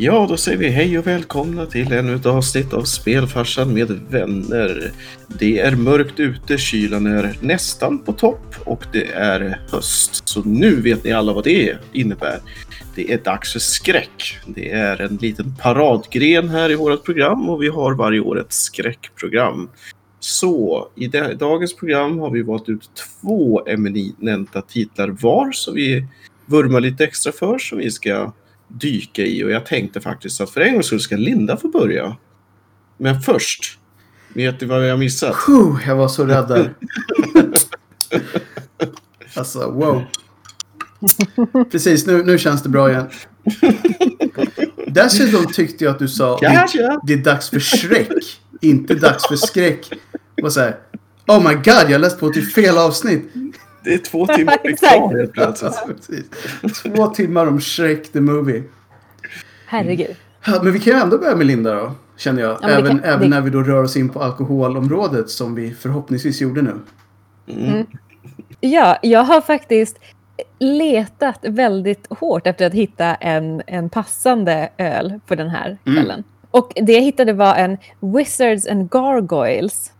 Ja, då säger vi hej och välkomna till ännu ett avsnitt av Spelfarsan med vänner. Det är mörkt ute, kylan är nästan på topp och det är höst. Så nu vet ni alla vad det innebär. Det är dags för skräck. Det är en liten paradgren här i vårt program och vi har varje år ett skräckprogram. Så i dagens program har vi valt ut två eminenta titlar var som vi vurmar lite extra för som vi ska dyka i och jag tänkte faktiskt att för en gång skull ska Linda få börja. Men först, vet du vad jag missat? Puh, jag var så rädd där. alltså, wow. Precis, nu, nu känns det bra igen. Dessutom tyckte jag att du sa det, det är dags för skräck, inte dags för skräck. Och så här, oh my god, jag läste på till fel avsnitt. Det är två timmar kvar helt plötsligt. två timmar om Shrek the Movie. Herregud. Ja, men vi kan ju ändå börja med Linda då. Känner jag. Ja, även, kan, även det... när vi då rör oss in på alkoholområdet som vi förhoppningsvis gjorde nu. Mm. Mm. Ja, jag har faktiskt letat väldigt hårt efter att hitta en, en passande öl på den här mm. kvällen. Mm. Och det jag hittade var en Wizards and Gargoyles.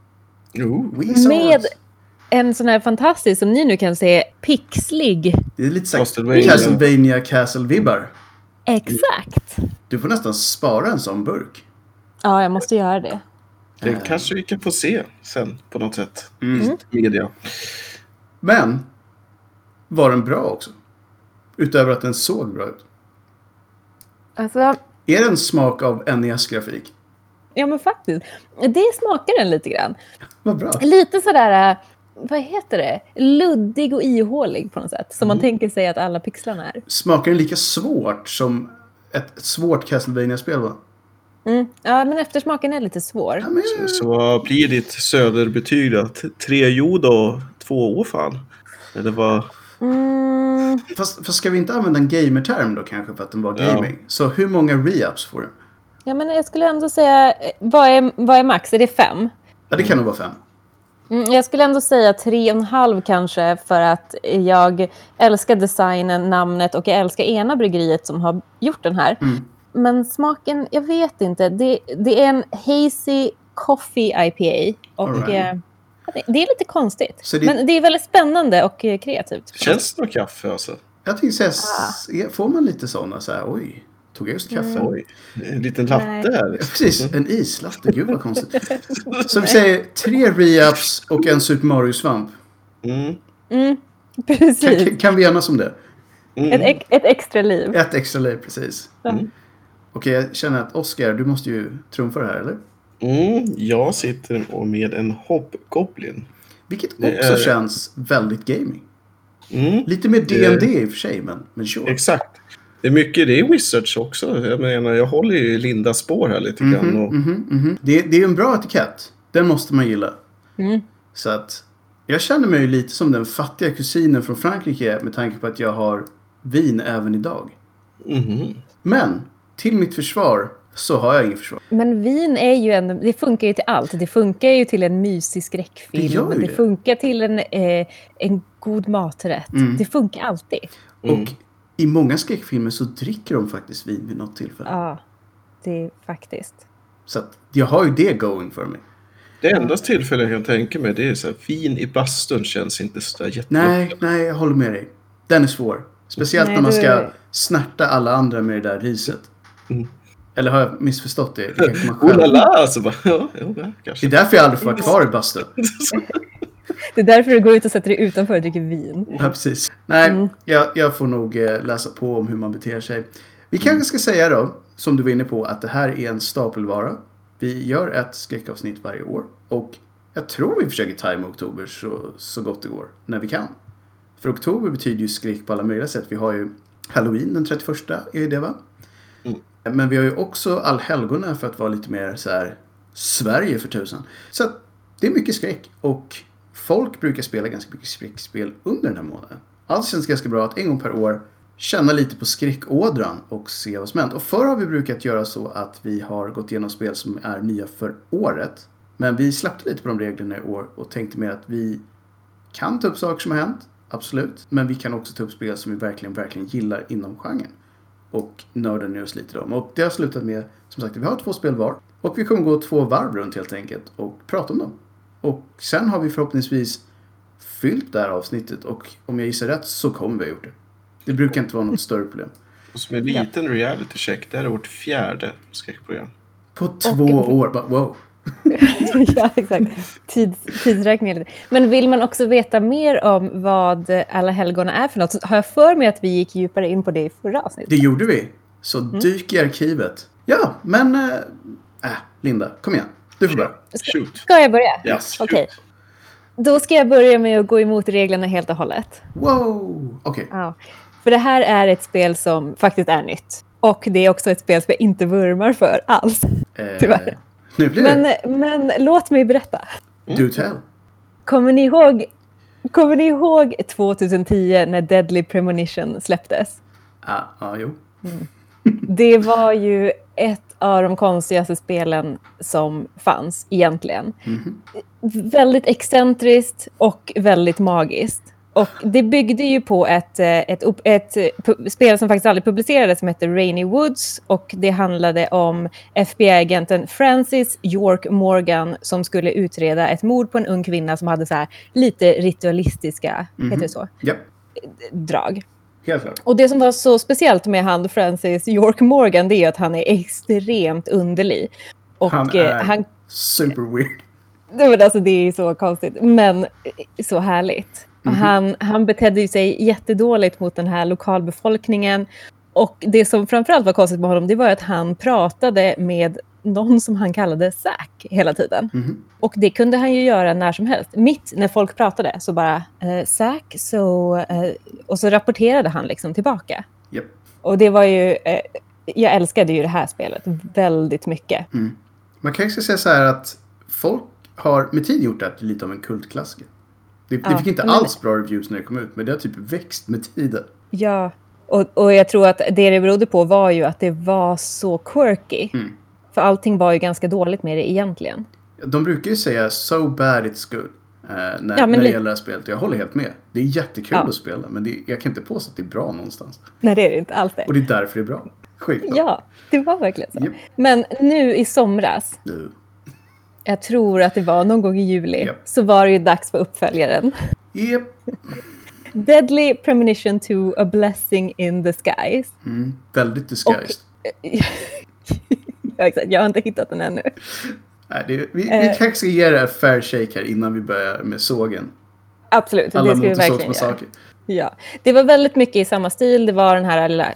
Oh, med en sån här fantastisk, som ni nu kan se, pixlig. Det är lite så Castlevania Castle-vibbar. Exakt. Du får nästan spara en sån burk. Ja, jag måste göra det. Det äh. kanske vi kan få se sen på något sätt. Mm. Media. Men var den bra också? Utöver att den såg bra ut. Alltså... Är det en smak av NES-grafik? Ja, men faktiskt. Det smakar den lite grann. Vad bra. Lite sådär vad heter det, luddig och ihålig på något sätt. Som mm. man tänker sig att alla pixlarna är. Smakar den lika svårt som ett, ett svårt Castlevania-spel va? Mm. Ja, men eftersmaken är lite svår. Ja, men... så, så vad blir ditt söderbetyg då? Tre jord och två åfall? Eller vad? Mm. Fast, fast ska vi inte använda en gamerterm då kanske för att den var gaming? Ja. Så hur många re-ups får du? Ja, men jag skulle ändå säga, vad är, vad är max? Är det fem? Ja, det kan nog vara fem. Mm, jag skulle ändå säga tre och en halv kanske för att jag älskar designen, namnet och jag älskar ena bryggeriet som har gjort den här. Mm. Men smaken, jag vet inte. Det, det är en hazy coffee IPA. Och right. eh, det är lite konstigt. Det... Men det är väldigt spännande och eh, kreativt. Känns det något kaffe alltså? Jag tänkte säga, ah. får man lite sådana så här, oj. Tog jag just kaffe? Mm. Oj, en liten latte här. Precis, en islatte. Gud vad konstigt. Så vi säger tre re-ups och en Super Mario-svamp. Mm. Mm, precis. Kan, kan vi enas om det? Mm. Ett, ett, extra liv. Ett extra liv, precis. Mm. Okej, jag känner att Oscar, du måste ju trumfa det här, eller? Mm, jag sitter med en Hobgoblin. Vilket också är... känns väldigt gaming. Mm. Lite mer D&D i och för sig, men, men sure. Exakt. Det är mycket, det är Wizards också. Jag menar, jag håller ju Lindas spår här lite grann. Mm -hmm, och... mm -hmm. det, det är en bra etikett. Den måste man gilla. Mm. Så att jag känner mig lite som den fattiga kusinen från Frankrike med tanke på att jag har vin även idag. Mm. Men till mitt försvar så har jag inget försvar. Men vin är ju en, det funkar ju till allt. Det funkar ju till en mysig skräckfilm. Det, det, det. funkar till en, eh, en god maträtt. Mm. Det funkar alltid. Och i många skräckfilmer så dricker de faktiskt vin vid något tillfälle. Ja, det är faktiskt. Så att jag har ju det going för mig. Det enda tillfälle jag kan tänka mig det är så här, vin i bastun känns inte så där Nej, nej, jag håller med dig. Den är svår. Speciellt nej, när man ska du... snärta alla andra med det där riset. Mm. Eller har jag missförstått det? det oh la la, alltså bara, ja, ja, kanske. Det är därför jag aldrig får vara kvar i bastun. Det är därför du går ut och sätter dig utanför och dricker vin. Ja, precis. Nej, mm. jag, jag, får nog eh, läsa på om hur man beter sig. Vi kanske ska säga då, som du var inne på, att det här är en stapelvara. Vi gör ett skräckavsnitt varje år. Och jag tror vi försöker tajma oktober så, så gott det går, när vi kan. För oktober betyder ju skräck på alla möjliga sätt. Vi har ju Halloween den 31, är ju det va? Mm. Men vi har ju också allhelgona för att vara lite mer så här Sverige för tusan. Så det är mycket skräck. Och folk brukar spela ganska mycket skräckspel under den här månaden. Allt känns ganska bra att en gång per år känna lite på skräckådran och se vad som hänt. Och förr har vi brukat göra så att vi har gått igenom spel som är nya för året. Men vi släppte lite på de reglerna i år och tänkte mer att vi kan ta upp saker som har hänt, absolut. Men vi kan också ta upp spel som vi verkligen, verkligen gillar inom genren. och nördar ner oss lite om. Och det har slutat med, som sagt, vi har två spel var. Och vi kommer gå två varv runt helt enkelt och prata om dem. Och sen har vi förhoppningsvis fyllt det här avsnittet och om jag gissar rätt så kommer vi ha gjort det. Det brukar inte vara något större problem. Och som en liten reality check, det här är vårt fjärde skräckprogram. På två år, bara wow. ja, exakt. Tids, tidsräkning. är lite- Men vill man också veta mer om vad Alla helgona är för något så har jag för mig att vi gick djupare in på det i förra avsnittet. Det gjorde vi. Så dyk i arkivet. Ja, men... Äh, äh, Linda, kom igen. Du får börja. Shoot. Ska jag börja? Yes. Okej. Då ska jag börja med att gå emot reglerna helt och hållet. Wow! Okej. Ja. För det här är ett spel som faktiskt är nytt. Och det är också ett spel som jag inte vurmar för alls. Eh, Tyvärr. Nu blir det Men, men låt mig berätta. do tell. Kommer ni ihåg, kommer ni ihåg 2010 när Deadly Premonition släpptes? Ah, ah, jo. Det var ju ett av de konstigaste spelen som fanns egentligen. Väldigt excentriskt och väldigt magiskt. Och det byggde ju på ett, eh, ett, upp- ett, eh, spel som faktiskt aldrig publicerades som hette Rainy Woods. Och det handlade om FBI-agenten Francis York Morgan som skulle utreda ett mord på en ung kvinna som hade så lite ritualistiska heter det så, Ja, drag. Helt klart. Och det som var så speciellt med han Francis York Morgan det är att han är extremt underlig. Och Han eh, är han, super weird. det, var- alltså, det är så konstigt, men eh, så härligt. Och Han, han betedde sig jättedåligt mot den här lokalbefolkningen. Och det som framförallt var konstigt med honom det var att han pratade med någon som han kallade Zack hela tiden. Mhm. Och det kunde han ju göra när som helst. Mitt när folk pratade så bara eh, Zack, så... Eh, och så rapporterade han liksom tillbaka. Japp. Och det var ju... Eh, jag älskade ju det här spelet väldigt mycket. Man kanske ska säga så här att folk har med tiden gjort det lite av en kultklassiker. Det, det Ja, fick inte men- alls bra reviews när det kom ut, men det har typ växt med tiden. Ja, och, och jag tror att det det berodde på var ju att det var så quirky. Mm. För allting var ju ganska dåligt med det egentligen. De brukar ju säga so bad it's good. eh, när, Ja, när det gäller det här spelet. Jag håller helt med. Det är jättekul Ja. att spela, men det, jag kan inte påstå att det är bra någonstans. Nej, det är det inte det. Och det är därför det är bra. Skitbra. Ja, det var verkligen så. Japp. Men nu i somras, Nu. jag tror att det var någon gång i juli, Japp. så var det ju dags för uppföljaren. Japp. Deadly Premonition to A Blessing in the Skies. Mm. Väldigt disguised. ja, exakt. Jag har inte hittat den ännu. Nej, det, vi, vi Eh. kanske ska ge det en fair shake här innan vi börjar med sågen. Absolut, Alla det ska vi verkligen göra. Ja, det var väldigt mycket i samma stil. Det var den här lilla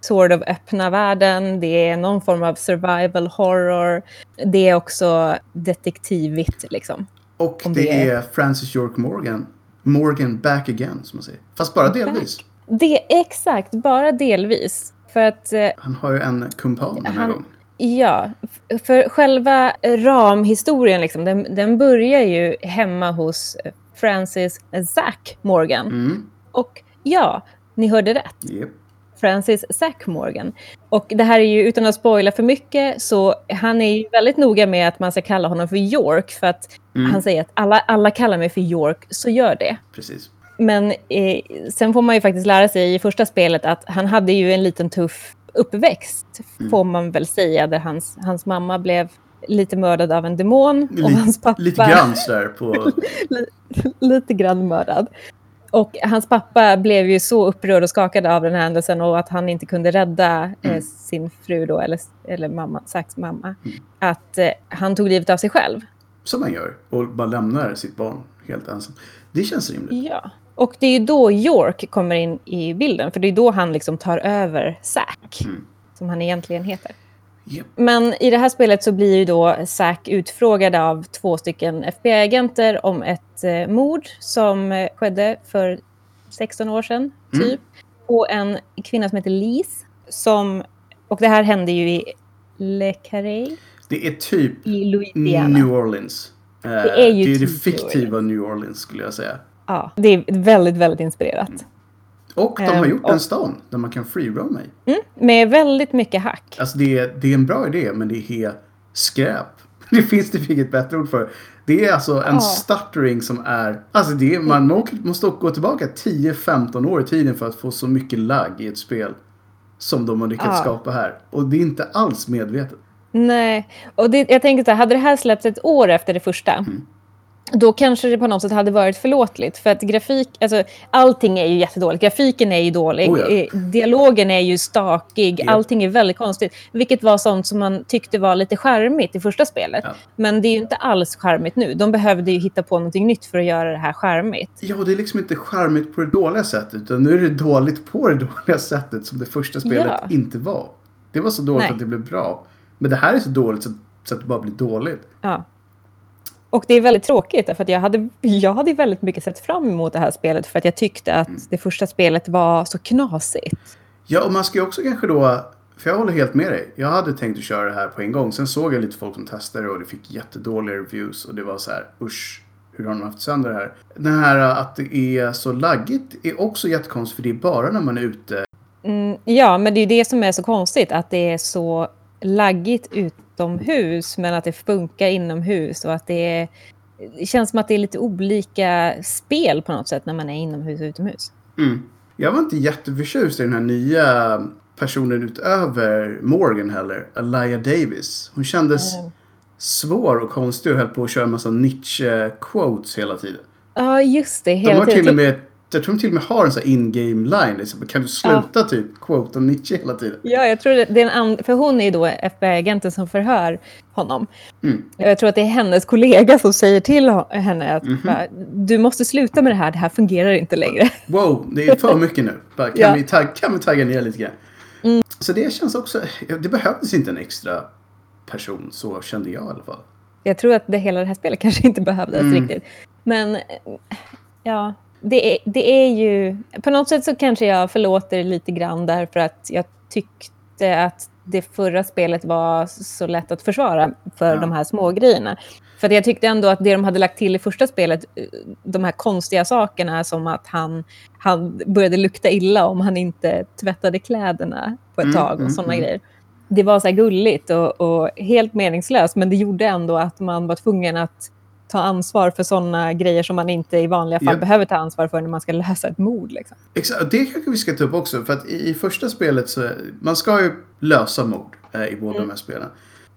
sort of öppna världen. Det är någon form av survival horror. Det är också detektivigt liksom. Och det, det är- Francis York Morgan. Morgan back again, som man säger. Fast bara delvis. Det exakt, bara delvis. För att, eh, Han har ju en kumpan den här Han- gången. Ja, för själva ramhistorien, liksom, den, den börjar ju hemma hos Francis Zack Morgan. Mm. Och ja, ni hörde rätt. Japp. Francis Zack Morgan. Och det här är ju, utan att spoila för mycket, så han är ju väldigt noga med att man ska kalla honom för York, för att Mm. han säger att alla, alla kallar mig för York, så gör det. Precis. Men eh, sen får man ju faktiskt lära sig i första spelet att han hade ju en liten tuff uppväxt, Mm. får man väl säga, där hans, hans mamma blev lite mördad av en demon och Li- hans pappa Lite grann sådär på... lite grann mördad. Och hans pappa blev ju så upprörd och skakad av den här händelsen och att han inte kunde rädda eh, Mm. sin fru då, eller, eller mamma, Zacks mamma. Att eh, han tog livet av sig själv. Som man gör. Och bara lämnar sitt barn helt ensam. Det känns rimligt. Ja. Och det är ju då York kommer in i bilden, för det är då han liksom tar över Zack, Mm. som han egentligen heter. Japp. Men i det här spelet så blir ju då Zack utfrågad av två stycken FBI-agenter om ett eh, mord som eh, skedde för 16 år sedan, Mm. typ. På en kvinna som heter Lise. Som, och det här hände ju i Le Carré Det är typ i Louisiana. New Orleans. Eh, Det är ju det, är det typ fiktiva New Orleans skulle jag säga. Ja, det är väldigt, väldigt inspirerat. Och de har Ehm, gjort och- en stan där man kan freeroama i. Mm, med väldigt mycket hack. Alltså det är, det är en bra idé men det är helt skräp. Det finns typ inget bättre ord för det. Det är alltså en Ja. stuttering som är... Alltså det är, man må- måste gå tillbaka 10-15 år i tiden för att få så mycket lagg i ett spel. som de har lyckats Ja. skapa här. Och det är inte alls medvetet. Nej, och det, jag tänker så här, hade det här släppts ett år efter det första, Mm. Då kanske det på något sätt hade varit förlåtligt. För att grafik, alltså allting är ju jättedåligt. Grafiken är ju dålig, Oh ja. eh, dialogen är ju stakig, Ja. allting är väldigt konstigt. Vilket var sånt som man tyckte var lite charmigt i första spelet. Ja. Men det är ju inte alls charmigt nu. De behövde ju hitta på någonting nytt för att göra det här charmigt. Ja, det är liksom inte charmigt på det dåliga sättet. Utan nu är det dåligt på det dåliga sättet som det första spelet Ja. inte var. Det var så dåligt Nej. att det blev bra. Men det här är så dåligt så, så att det bara blir dåligt. Ja. Och det är väldigt tråkigt, för att jag hade, jag hade väldigt mycket sett fram emot det här spelet för att jag tyckte att Mm. det första spelet var så knasigt. Ja, och man ska ju också kanske då... För jag håller helt med dig. Jag hade tänkt att köra det här på en gång. Sen såg jag lite folk som testade och det fick jättedåliga reviews. Och det var så här, usch. Hur har de haft sönder det här? Den här att det är så laggigt är också jättekonstigt. För det är bara när man är ute. Mm, ja, men det är ju det som är så konstigt, att det är så laggigt utomhus, men att det funkar inomhus och att det är... Det känns som att det är lite olika spel på något sätt när man är inomhus och utomhus. Mm. Jag var inte jätteförtjust i den här nya personen utöver Morgan heller. Alaya Davis. Hon kändes Mm. svår och konstig och höll på att köra en massa Nietzsche-quotes hela tiden. Ja, just det. De Hela har till och med, jag tror de till och med har en sån här in-game line. Liksom. Kan du sluta typ quote om Nietzsche hela tiden? Ja, jag tror det, det är en för hon är ju då FBI-agenten som förhör honom. Mm. Jag tror att det är hennes kollega som säger till henne att Mhm. bara, du måste sluta med det här, det här fungerar inte längre. Wow, det är för mycket nu. Bara, kan, Ja. vi tagga, kan vi tagga ner lite grann? Mm. Så det känns också, det behövdes inte en extra person, så kände jag i alla fall. Jag tror att det hela det här spelet kanske inte behövdes Mm. riktigt. Men ja, det är, det är ju... På något sätt så kanske jag förlåter lite grann därför att jag tyckte att det förra spelet var så lätt att försvara för Ja. de här små grejerna. För jag tyckte ändå att det de hade lagt till i första spelet, de här konstiga sakerna som att han, han började lukta illa om han inte tvättade kläderna på ett Mm, tag och mm, sådana mm. grejer. Det var så här gulligt och, och helt meningslöst, men det gjorde ändå att man var tvungen att ta ansvar för sådana grejer som man inte i vanliga fall Ja. behöver ta ansvar för när man ska lösa ett mord. Liksom. Exakt, det kanske vi ska ta upp också. För att i, första spelet så, man ska ju lösa mord eh, i båda de här spelen.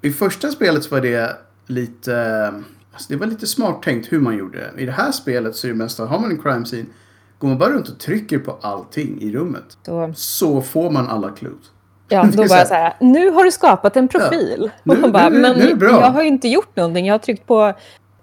I första spelet var det lite, alltså det var lite smart tänkt hur man gjorde det. I det här spelet så är det mest att har man en crime scene, går man bara runt och trycker på allting i rummet. Så, Så får man alla clues. ja, då jag så här, nu har du skapat en profil. Nu- och man bara, nu- nu men bra." jag har ju inte gjort någonting, jag har tryckt på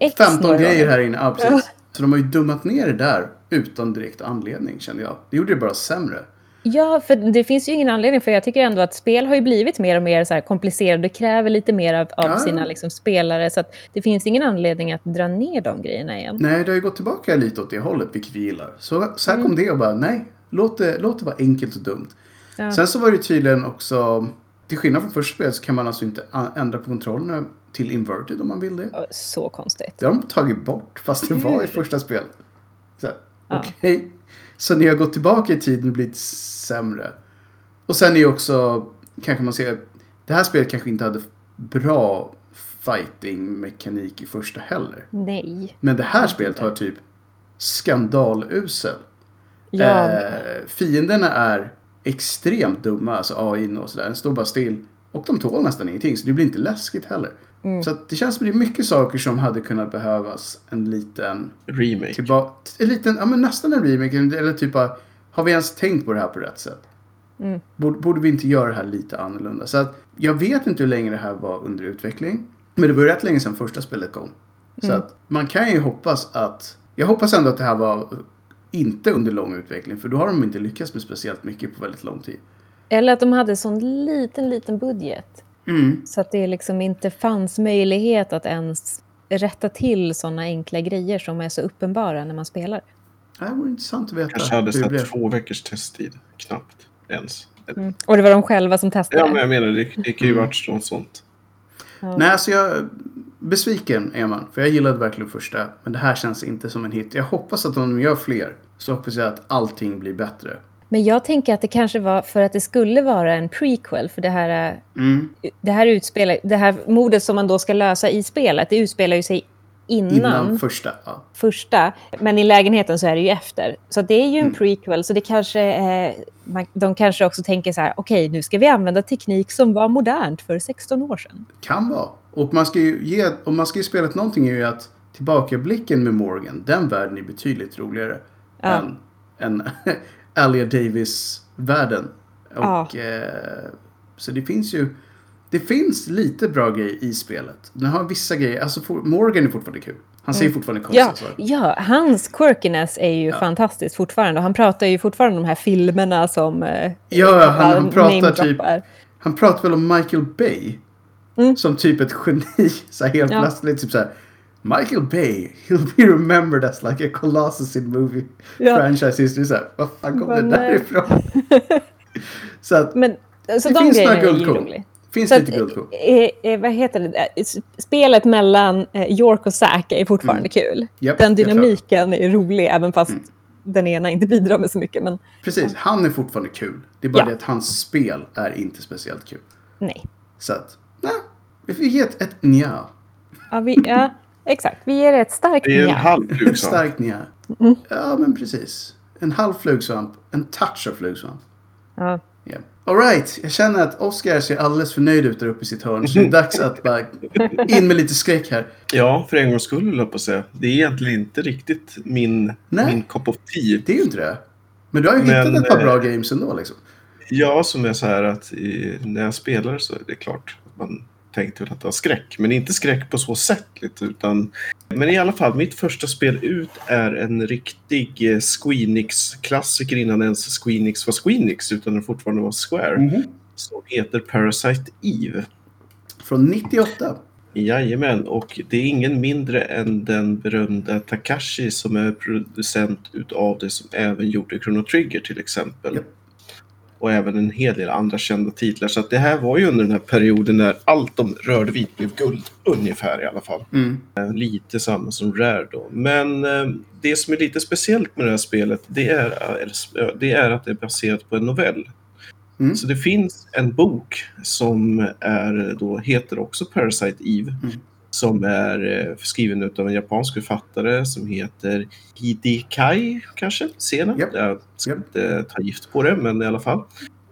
X 15 några grejer här inne, ja precis. Så de har ju dummat ner det där utan direkt anledning kände jag. Det gjorde det bara sämre. Ja, för det finns ju ingen anledning, för jag tycker ändå att spel har ju blivit mer och mer så komplicerade och kräver lite mer av, av Ja. sina liksom, spelare, så det finns ingen anledning att dra ner de grejerna igen. Nej, det har ju gått tillbaka lite åt det hållet, vilket vi gillar. Så, så här Mm. kom det och bara, nej, låt det, låt det vara enkelt och dumt. Ja. Sen så var det tydligen också, till skillnad från första spelet så kan man alltså inte ändra på kontrollerna till inverted om man vill det. Så konstigt. Det har de tagit bort, fast det var i första Ja. Okej. Så ni har gått tillbaka i tiden och blivit sämre. Och sen är också, kanske man ser, det här spelet kanske inte hade bra fighting-mekanik i första heller. Nej. Men det här spelet har typ skandalusel. Ja, Eh, fienderna är extremt dumma, alltså AI och sådär. Den står bara still. Och de tål nästan ingenting, så det blir inte läskigt heller. Mm. Så att det känns som det är mycket saker som hade kunnat behövas en liten, Remake. tillbaka, en liten, ja men nästan en remake. Eller typ bara, har vi ens tänkt på det här på rätt sätt? Mm. Borde, borde vi inte göra det här lite annorlunda? Så att jag vet inte hur länge det här var under utveckling. Men det var ju rätt länge sedan första spelet kom. Så Mm. att man kan ju hoppas att... Jag hoppas ändå att det här var inte under lång utveckling. För då har de inte lyckats med speciellt mycket på väldigt lång tid. Eller att de hade sån liten, liten budget. Mm. Så att det liksom inte fanns möjlighet att ens rätta till såna enkla grejer som är så uppenbara när man spelar. Det vore intressant att veta Kanske hade sett blev. två veckors testtid. Knappt ens. Mm. Och det var de själva som testade. Ja, men jag menar, det, det kan ju Mm. varit något sånt. Ja. Nej, alltså jag... Besviken är man. För jag gillade verkligen första. Men det här känns inte som en hit. Jag hoppas att om de gör fler så hoppas jag att allting blir bättre. Men jag tänker att det kanske var för att det skulle vara en prequel. För det här, Mm. det här, utspelar, det här mordet som man då ska lösa i spelet, det utspelar ju sig innan, Innan första. Ja. första. Men i lägenheten så är det ju efter. Så det är ju en Mm. prequel. Så det kanske, eh, man, de kanske också tänker så här, okej nu ska vi använda teknik som var modernt för 16 år sedan. Kan vara. Och man ska ju ge, om man ska ju spela någonting är ju att tillbakablicken med Morgan, den världen är betydligt roligare Ja. än, än Alia Davis-världen. Och, Ja. eh, så det finns ju, det finns lite bra grejer i spelet. Den har vissa grejer, alltså Morgan är fortfarande kul. Han ser ju fortfarande konstig Mm. Ja, ut. ja, hans quirkiness är ju fantastiskt fortfarande. Och han pratar ju fortfarande om de här filmerna som... Eh, Ja, han- han pratar namedroppar. typ- Han pratar väl om Michael Bay. Mm. Som typ ett geni. Så här helt Ja. plötsligt typ så här. Michael Bay, he'll be remembered as like a colossus in movie Ja. franchise history. Så här, vad fan kom Vad det där nej. ifrån? så att, Men så Det de finns några guldkorn. finns Så lite guldkorn. eh, eh, vad heter det? Eh, Spelet mellan eh, York och Zack är fortfarande kul. Mm. Den det är klart. dynamiken är rolig, även fast den ena inte bidrar med så mycket. Men Precis, han är fortfarande kul. Det är bara Ja. det att hans spel är inte speciellt kul. nej. Så att, nej. Vi ge ett, ett nja. Ja, vi, ja, exakt. Vi ger ett starkt Det är en halv Ett flugsvamp. starkt nja. Mm. Ja, men precis. En halv flugsvamp. En touch av flugsvamp. Ja. Yeah. Alright, jag känner att Oscar ser alldeles för nöjd ut där uppe i sitt hörn. Så det är dags att bara in med lite skräck här. Ja, för en gångs skull höll jag på att säga. Det är egentligen inte riktigt min, Nej. min cup of tea. Det är ju inte det. Men du har ju Men, hittat ett par bra eh, games ändå liksom. Ja, som är så här att i, när jag spelar så är det klart att man tänkte väl att det var skräck. Men inte skräck på så sätt. Lite, utan, men i alla fall, mitt första spel ut är en riktig eh, Squeenix-klassiker innan ens Squeenix var Squeenix utan den fortfarande var Square. Mhm. Som heter Parasite Eve. Från 98. Jajamän, och det är ingen mindre än den berömda Takashi som är producent utav det som även gjorde Chrono Trigger till exempel. Japp. Och även en hel del andra kända titlar. Så att det här var ju under den här perioden när allt de rörde vid blev guld. Ungefär i alla fall. Mm. Eh, Lite samma som Rare då. Men eh, det som är lite speciellt med det här spelet det är, eh, det är att det är baserat på en novell. Mm. Så det finns en bok som är, då, heter också Parasite Eve. Mm. Som är eh, skriven av en japansk författare som heter Hidekai kanske? Sena? Japp. Jag ska inte ta gift på det, men i alla fall.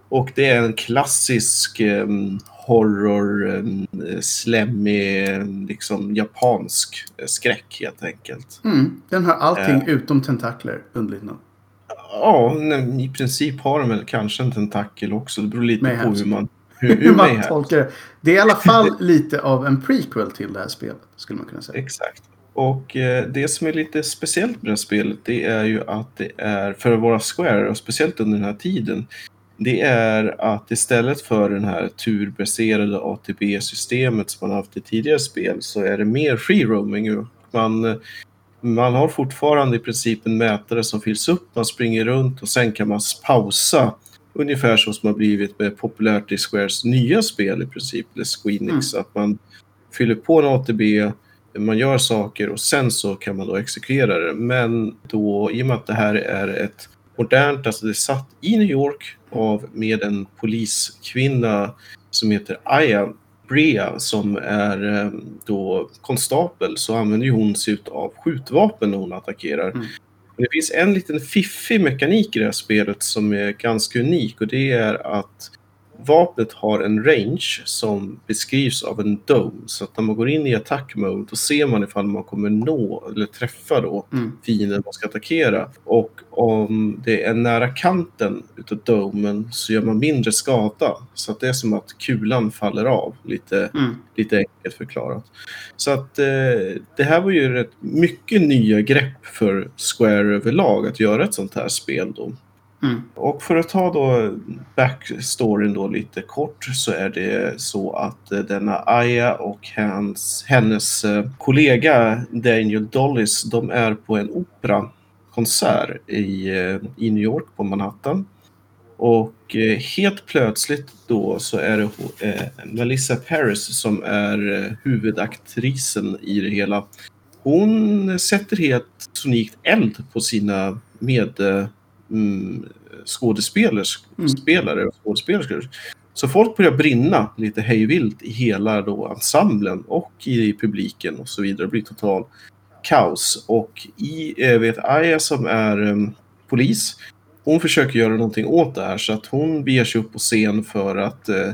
Och det är en klassisk um, horror, um, slemmig, liksom japansk eh, skräck helt enkelt. Mm. Den har allting Eh. utom tentakler, underligt nog. Ja, i princip har den väl kanske en tentakel också. Det beror lite Mayhem. på hur man, hur, man tolkar det. Det är i alla fall lite av en prequel till det här spelet, skulle man kunna säga. Exakt. Och eh, det som är lite speciellt med det här spelet det är ju att det är för att vara Square och speciellt under den här tiden. Det är att istället för den här turbaserade ATB-systemet som man haft i tidigare spel så är det mer free roaming. Man, man har fortfarande i princip en mätare som fylls upp, man springer runt och sen kan man pausa. Ungefär som har blivit med populärt i Squares nya spel i princip, eller Squeenix. Att man fyller på en ATB, man gör saker och sen så kan man då exekvera det. Men då, i och med att det här är ett modernt, alltså det är satt i New York av med en poliskvinna som heter Aya Brea som är eh, då konstapel så använder ju hon sig av skjutvapen när hon attackerar. Mm. Det finns en liten fiffig mekanik i det här spelet som är ganska unik och det är att vapnet har en range som beskrivs av en dome. Så att när man går in i attack mode då ser man ifall man kommer nå eller träffa då Mm. fienden man ska attackera. Och om det är nära kanten utav domen så gör man mindre skada. Så att det är som att kulan faller av, lite, Mm. lite enkelt förklarat. Så att eh, det här var ju rätt mycket nya grepp för Square överlag att göra ett sånt här spel då. Mm. Och för att ta då backstoryn då lite kort så är det så att eh, denna Aya och hans, hennes eh, kollega Daniel Dollis de är på en operakonsert i, eh, i New York på Manhattan. Och helt plötsligt då så är det Melissa Paris som är huvudaktrisen i det hela. Hon sätter helt sonikt eld på sina med mm, skådespelers, Mm. och skådespelerskor. Så folk börjar brinna lite hejvilt i hela då ensemblen och i publiken och så vidare. Det blir total kaos. Och i, eh, vet Aya som är um, polis, hon försöker göra någonting åt det här så att hon beger sig upp på scen för att uh,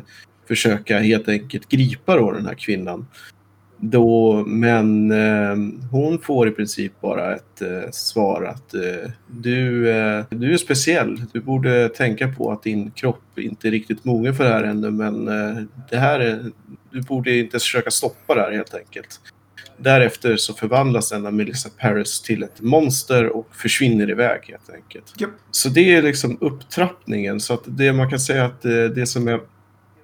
försöka helt enkelt gripa då den här kvinnan. Då, men eh, hon får i princip bara ett eh, svar att eh, du, eh, du är speciell. Du borde tänka på att din kropp inte är riktigt mogen för det här ännu men eh, det här är, du borde inte försöka stoppa det här helt enkelt. Därefter så förvandlas denna Melissa Paris till ett monster och försvinner iväg helt enkelt. Yep. Så det är liksom upptrappningen. Så att det man kan säga att det, det som är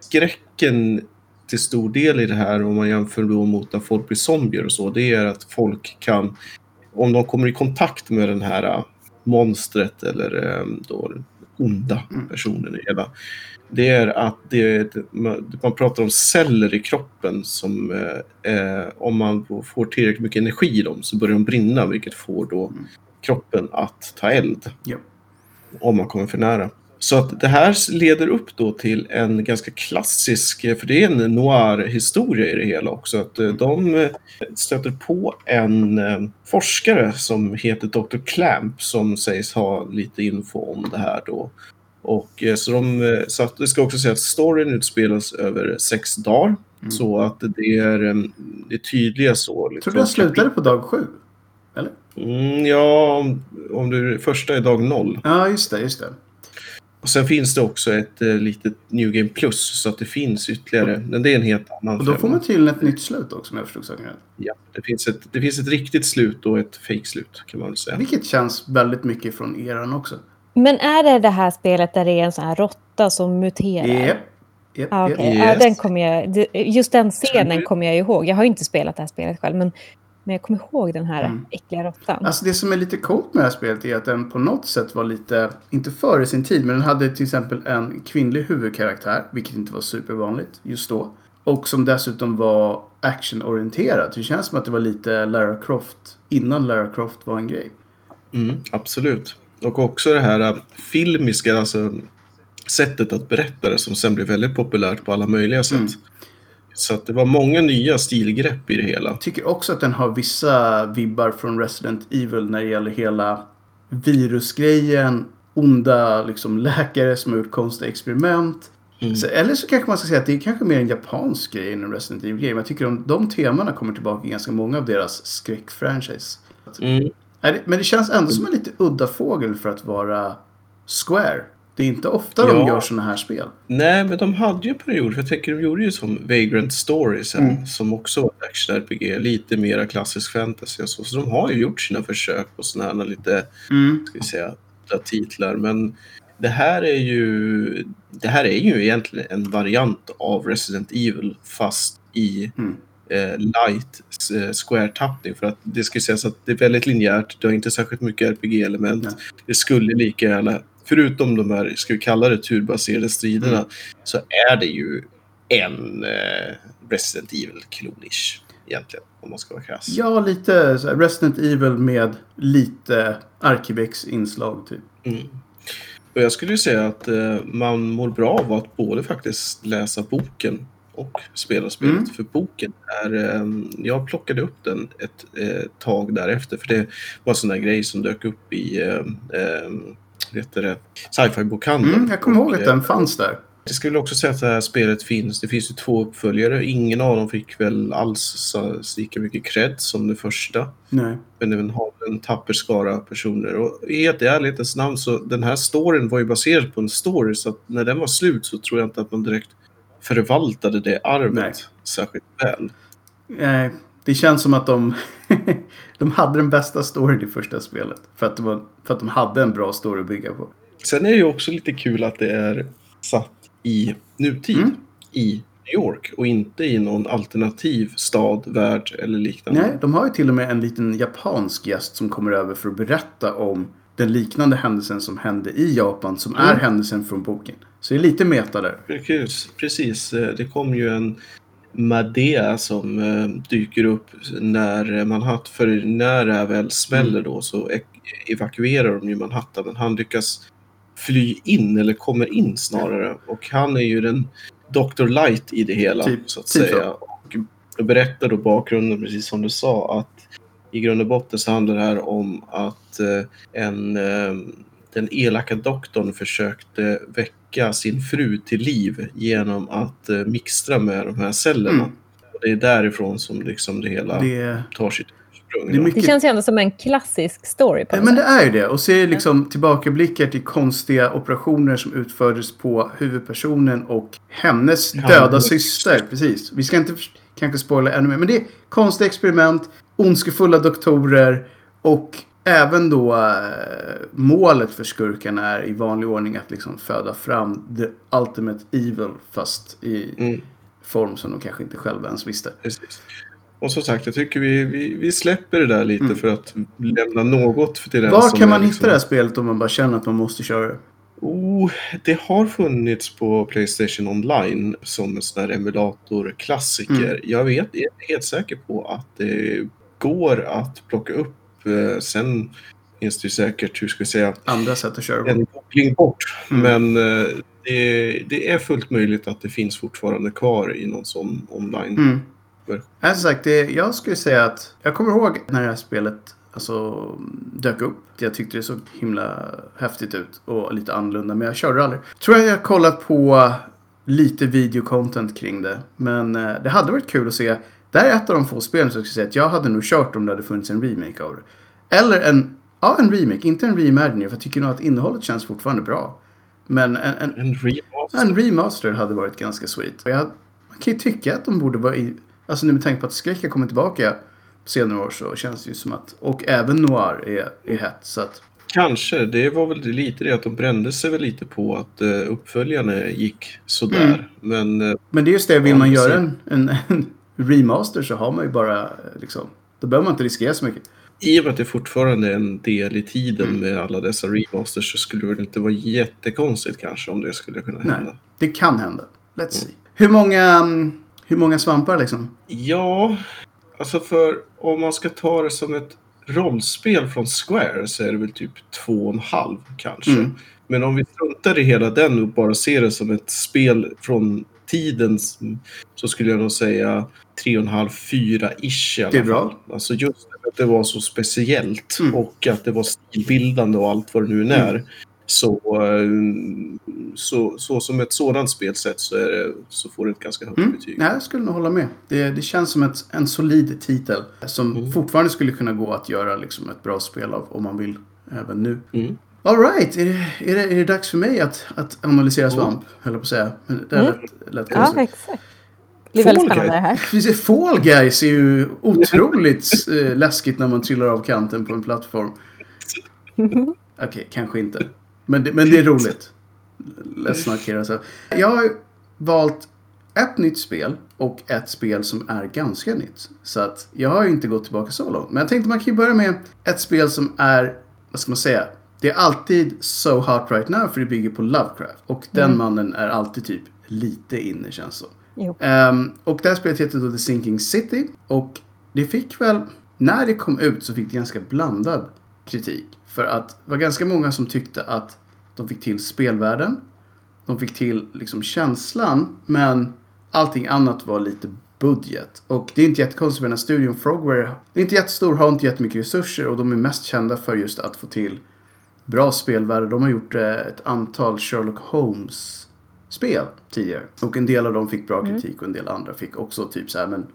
skräcken till stor del i det här om man jämför då mot när folk blir zombier och så, det är att folk kan, om de kommer i kontakt med den här äh, monstret eller äh, då onda personen i hela, det är att det, man pratar om celler i kroppen som eh, om man får tillräckligt mycket energi i dem så börjar de brinna vilket får då kroppen att ta eld. Ja. Om man kommer för nära. Så att det här leder upp då till en ganska klassisk, för det är en noir-historia i det hela också, att eh, de eh, stöter på en eh, forskare som heter Dr. Clamp som sägs ha lite info om det här då. Och så, de, så att det ska också säga att storyn utspelas över sex dagar. Mm. Så att det är, det är tydliga så. Tror du den slutade på dag sju? Eller? Mm, ja, om du första är dag noll. Ja, just det, just det. Och sen finns det också ett eh, litet New Game Plus så att det finns ytterligare. Men det är en helt annan Och då får man tydligen ett nytt slut också om jag förstod saken rätt. Ja, det finns, ett, det finns ett riktigt slut och ett fake-slut kan man väl säga. Vilket känns väldigt mycket från eran också. Men är det det här spelet där det är en sån här råtta som muterar? Yep. Yep, Ah, yep. okej. Ja, den kommer jag, just den scenen kommer jag ihåg. Jag har ju inte spelat det här spelet själv, men, men jag kommer ihåg den här Mm. äckliga råttan. Alltså det som är lite coolt med det här spelet är att den på något sätt var lite, inte före sin tid, men den hade till exempel en kvinnlig huvudkaraktär, vilket inte var supervanligt just då. Och som dessutom var actionorienterad. Det känns som att det var lite Lara Croft innan Lara Croft var en grej. Mm, absolut. Och också det här äh, filmiska, alltså sättet att berätta det som sen blev väldigt populärt på alla möjliga sätt. Mm. Så att det var många nya stilgrepp i det hela. Jag tycker också att den har vissa vibbar från Resident Evil när det gäller hela virusgrejen, onda liksom, läkare som har gjort konstiga experiment. Mm. Så, eller så kanske man ska säga att det är kanske mer en japansk grej än en Resident Evil-grej. Men jag tycker att de temana kommer tillbaka i ganska många av deras skräckfranchise. Mm. Men det känns ändå som en lite udda fågel för att vara Square. Det är inte ofta de Ja. gör såna här spel. Nej, men de hade ju en period, för jag tänker de gjorde ju som Vagrant Stories här, Mm. som också var ett action-RPG, lite mera klassisk fantasy och så. Så de har ju gjort sina försök på sådana här lite, Mm. ska vi säga, titlar. Men det här är ju, det här är ju egentligen en variant av Resident Evil fast i Mm. eh, light eh, square-tappning. För att det ska sägas att det är väldigt linjärt, det har inte särskilt mycket RPG-element. Det skulle lika gärna, förutom de här, ska vi kalla det turbaserade striderna, Mm. så är det ju en eh, Resident Evil-klonish egentligen, om man ska vara krass. Ja, lite så här Resident Evil med lite Arkivex inslag typ. Mm. Och jag skulle ju säga att eh, man mår bra av att både faktiskt läsa boken och spela spelet. Mm. För boken är... Eh, jag plockade upp den ett eh, tag därefter för det var en sån där grej som dök upp i eh, eh, heter det? sci-fi-bokhandeln. Mm, jag kommer ihåg att eh, den fanns där. Jag skulle också säga att det här spelet finns. Det finns ju två uppföljare. Ingen av dem fick väl alls lika mycket cred som det första. Nej. Men den har en tapper skara personer. Och i ärlighetens namn så den här storyn var ju baserad på en story. Så att när den var slut så tror jag inte att man direkt förvaltade det arvet Nej. särskilt väl. Nej, det känns som att de, de hade den bästa storyn i första spelet. För att, var, för att de hade en bra story att bygga på. Sen är det ju också lite kul att det är satt i nutid. Mm. I New York och inte i någon alternativ stad, värld eller liknande. Nej, de har ju till och med en liten japansk gäst som kommer över för att berätta om den liknande händelsen som hände i Japan som är Mm. händelsen från boken. Så det är lite meta där. Precis, precis. Eh, Det kom ju en Madea som eh, dyker upp när Manhattan, för när det väl smäller då så e- evakuerar de ju Manhattan men han lyckas fly in eller kommer in snarare. Och han är ju den Dr. Light i det hela Typ- så att typ säga. så. Och berättar då bakgrunden precis som du sa att i grund och botten så handlar det här om att eh, en, eh, den elaka doktorn försökte väcka sin fru till liv genom att eh, mixtra med de här cellerna. Mm. Och det är därifrån som liksom det hela Det, tar sitt det är mycket Det känns ju ändå som en klassisk story på Ja, men det är ju det. Och se liksom tillbakablickar till konstiga operationer som utfördes på huvudpersonen och hennes Ja, döda men- syster. Precis. Vi ska inte kanske spoila ännu mer. Men det är konstiga experiment, ondskefulla doktorer och även då eh, målet för skurken är i vanlig ordning att liksom föda fram the ultimate evil fast i Mm. form som de kanske inte själva ens visste. Precis. Och som sagt, jag tycker vi, vi, vi släpper det där lite Mm. för att lämna något till den Var som kan man liksom... hitta det här spelet om man bara känner att man måste köra det? Oh, det har funnits på Playstation Online som en sån här emulatorklassiker. Mm. Jag vet, jag är helt säker på att det går att plocka upp. Eh, Sen finns det ju säkert, hur ska vi säga, Andra sätt att köra en koppling bort. Mm. Men eh, det, det är fullt möjligt att det finns fortfarande kvar i någon sån online. Mm. Som sagt, det, jag skulle säga att jag kommer ihåg när det här spelet alltså, dök upp. Jag tyckte det såg himla häftigt ut och lite annorlunda, men jag körde aldrig. Tror jag jag kollat på lite videocontent kring det, men eh, det hade varit kul att se. Det här är ett av de få spelen som jag skulle säga att jag hade nog kört om det hade funnits en remake av det. Eller en, ja en remake, inte en reimagining, för jag tycker nog att innehållet känns fortfarande bra. Men en, en, En remaster. en remaster hade varit ganska sweet. Jag, man kan ju tycka att de borde vara i... Alltså nu med tanke på att skräck har kommit tillbaka på senare år så känns det ju som att... Och även noir är, är hett. Så att... Kanske. Det var väl lite det att de brände sig väl lite på att uh, uppföljarna gick sådär. Mm. Men eh, Men det är just det, vill man göra en, en, en remaster så har man ju bara eh, liksom... Då behöver man inte riskera så mycket. i och med att det fortfarande är en del i tiden Mm. med alla dessa remasters så skulle det inte vara jättekonstigt kanske om det skulle kunna hända. Nej, det kan hända. Let's see. Hur många, mm, hur många svampar liksom? Ja, alltså för om man ska ta det som ett rollspel från Square så är det väl typ två och en halv kanske. Mm. Men om vi struntar i hela den och bara ser det som ett spel från tiden så skulle jag nog säga tre och en halv, fyra ish i alla Det är bra. fall. Alltså just att det var så speciellt Mm. och att det var stilbildande och allt vad det nu är. Så, eh, så, så som ett sådant spelsätt så, det, så får det ett ganska högt Mm. betyg. Nej, jag skulle nog hålla med. Det, det känns som ett, en solid titel som Mm. fortfarande skulle kunna gå att göra liksom ett bra spel av om man vill även nu. Mm. Alright, är det, är, det, är det dags för mig att, att analysera svamp? Höll jag på att säga. Men det Mm. lätt Ja, konstigt. exakt. Det är väldigt Fall spännande det här. Fall Guys är ju otroligt eh, läskigt när man trillar av kanten på en plattform. Okej, kanske inte. Men det, men det är roligt. Let's not kid ourselves. Jag har valt ett nytt spel och ett spel som är ganska nytt. Så att jag har ju inte gått tillbaka så långt. Men jag tänkte man kan ju börja med ett spel som är, vad ska man säga? Det är alltid so hot right now för det bygger på Lovecraft. Och den mannen är alltid typ lite inne känns som. Ehm, och det här spelet heter då The Sinking City. Och det fick väl, när det kom ut så fick det ganska blandad kritik. För att det var ganska många som tyckte att de fick till spelvärlden. De fick till liksom känslan. Men allting annat var lite budget. Och det är inte jättekonstigt för den här studion Frogware. Det är inte jättestor, har inte jättemycket resurser och de är mest kända för just att få till bra spelvärde. De har gjort eh, ett antal Sherlock Holmes spel tidigare. Och en del av dem fick bra kritik och en del andra fick också typ så här men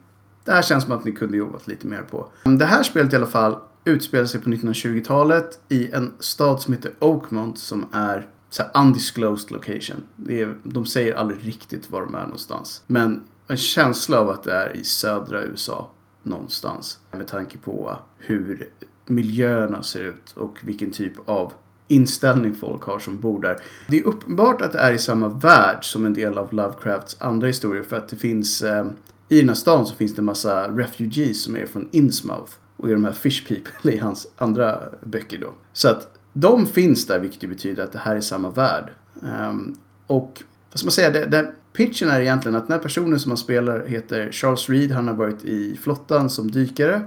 det här känns som att ni kunde jobbat lite mer på. Det här spelet i alla fall utspelar sig på 1920-talet i en stad som heter Oakmont som är så undisclosed location. Det är, de säger aldrig riktigt var de är någonstans. Men en känsla av att det är i södra USA någonstans. Med tanke på hur miljöerna ser ut och vilken typ av inställning folk har som bor där. Det är uppenbart att det är i samma värld som en del av Lovecrafts andra historier för att det finns eh, i den här stan så finns det en massa refugees som är från Innsmouth och är de här fish people i hans andra böcker då. Så att de finns där vilket ju betyder att det här är samma värld. Um, och vad ska man säga, det, det, pitchen är egentligen att den här personen som han spelar heter Charles Reed. Han har varit i flottan som dykare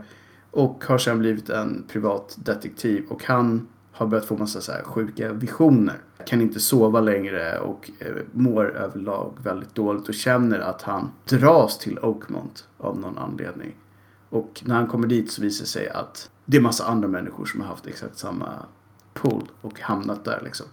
och har sen blivit en privat detektiv och han har börjat få massa så här sjuka visioner. Kan inte sova längre och eh, mår överlag väldigt dåligt och känner att han dras till Oakmont av någon anledning. Och när han kommer dit så visar det sig att det är massa andra människor som har haft exakt samma pool och hamnat där liksom.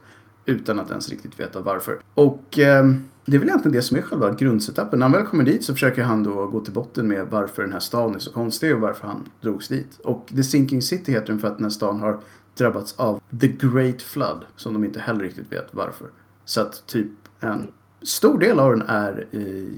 Utan att ens riktigt veta varför. Och eh, det är väl egentligen det som är själva grundsetappen. När han väl kommer dit så försöker han då gå till botten med varför den här staden är så konstig och varför han drogs dit. Och The Sinking City heter den för att den här staden har drabbats av The Great Flood. Som de inte heller riktigt vet varför. Så att typ en stor del av den är i,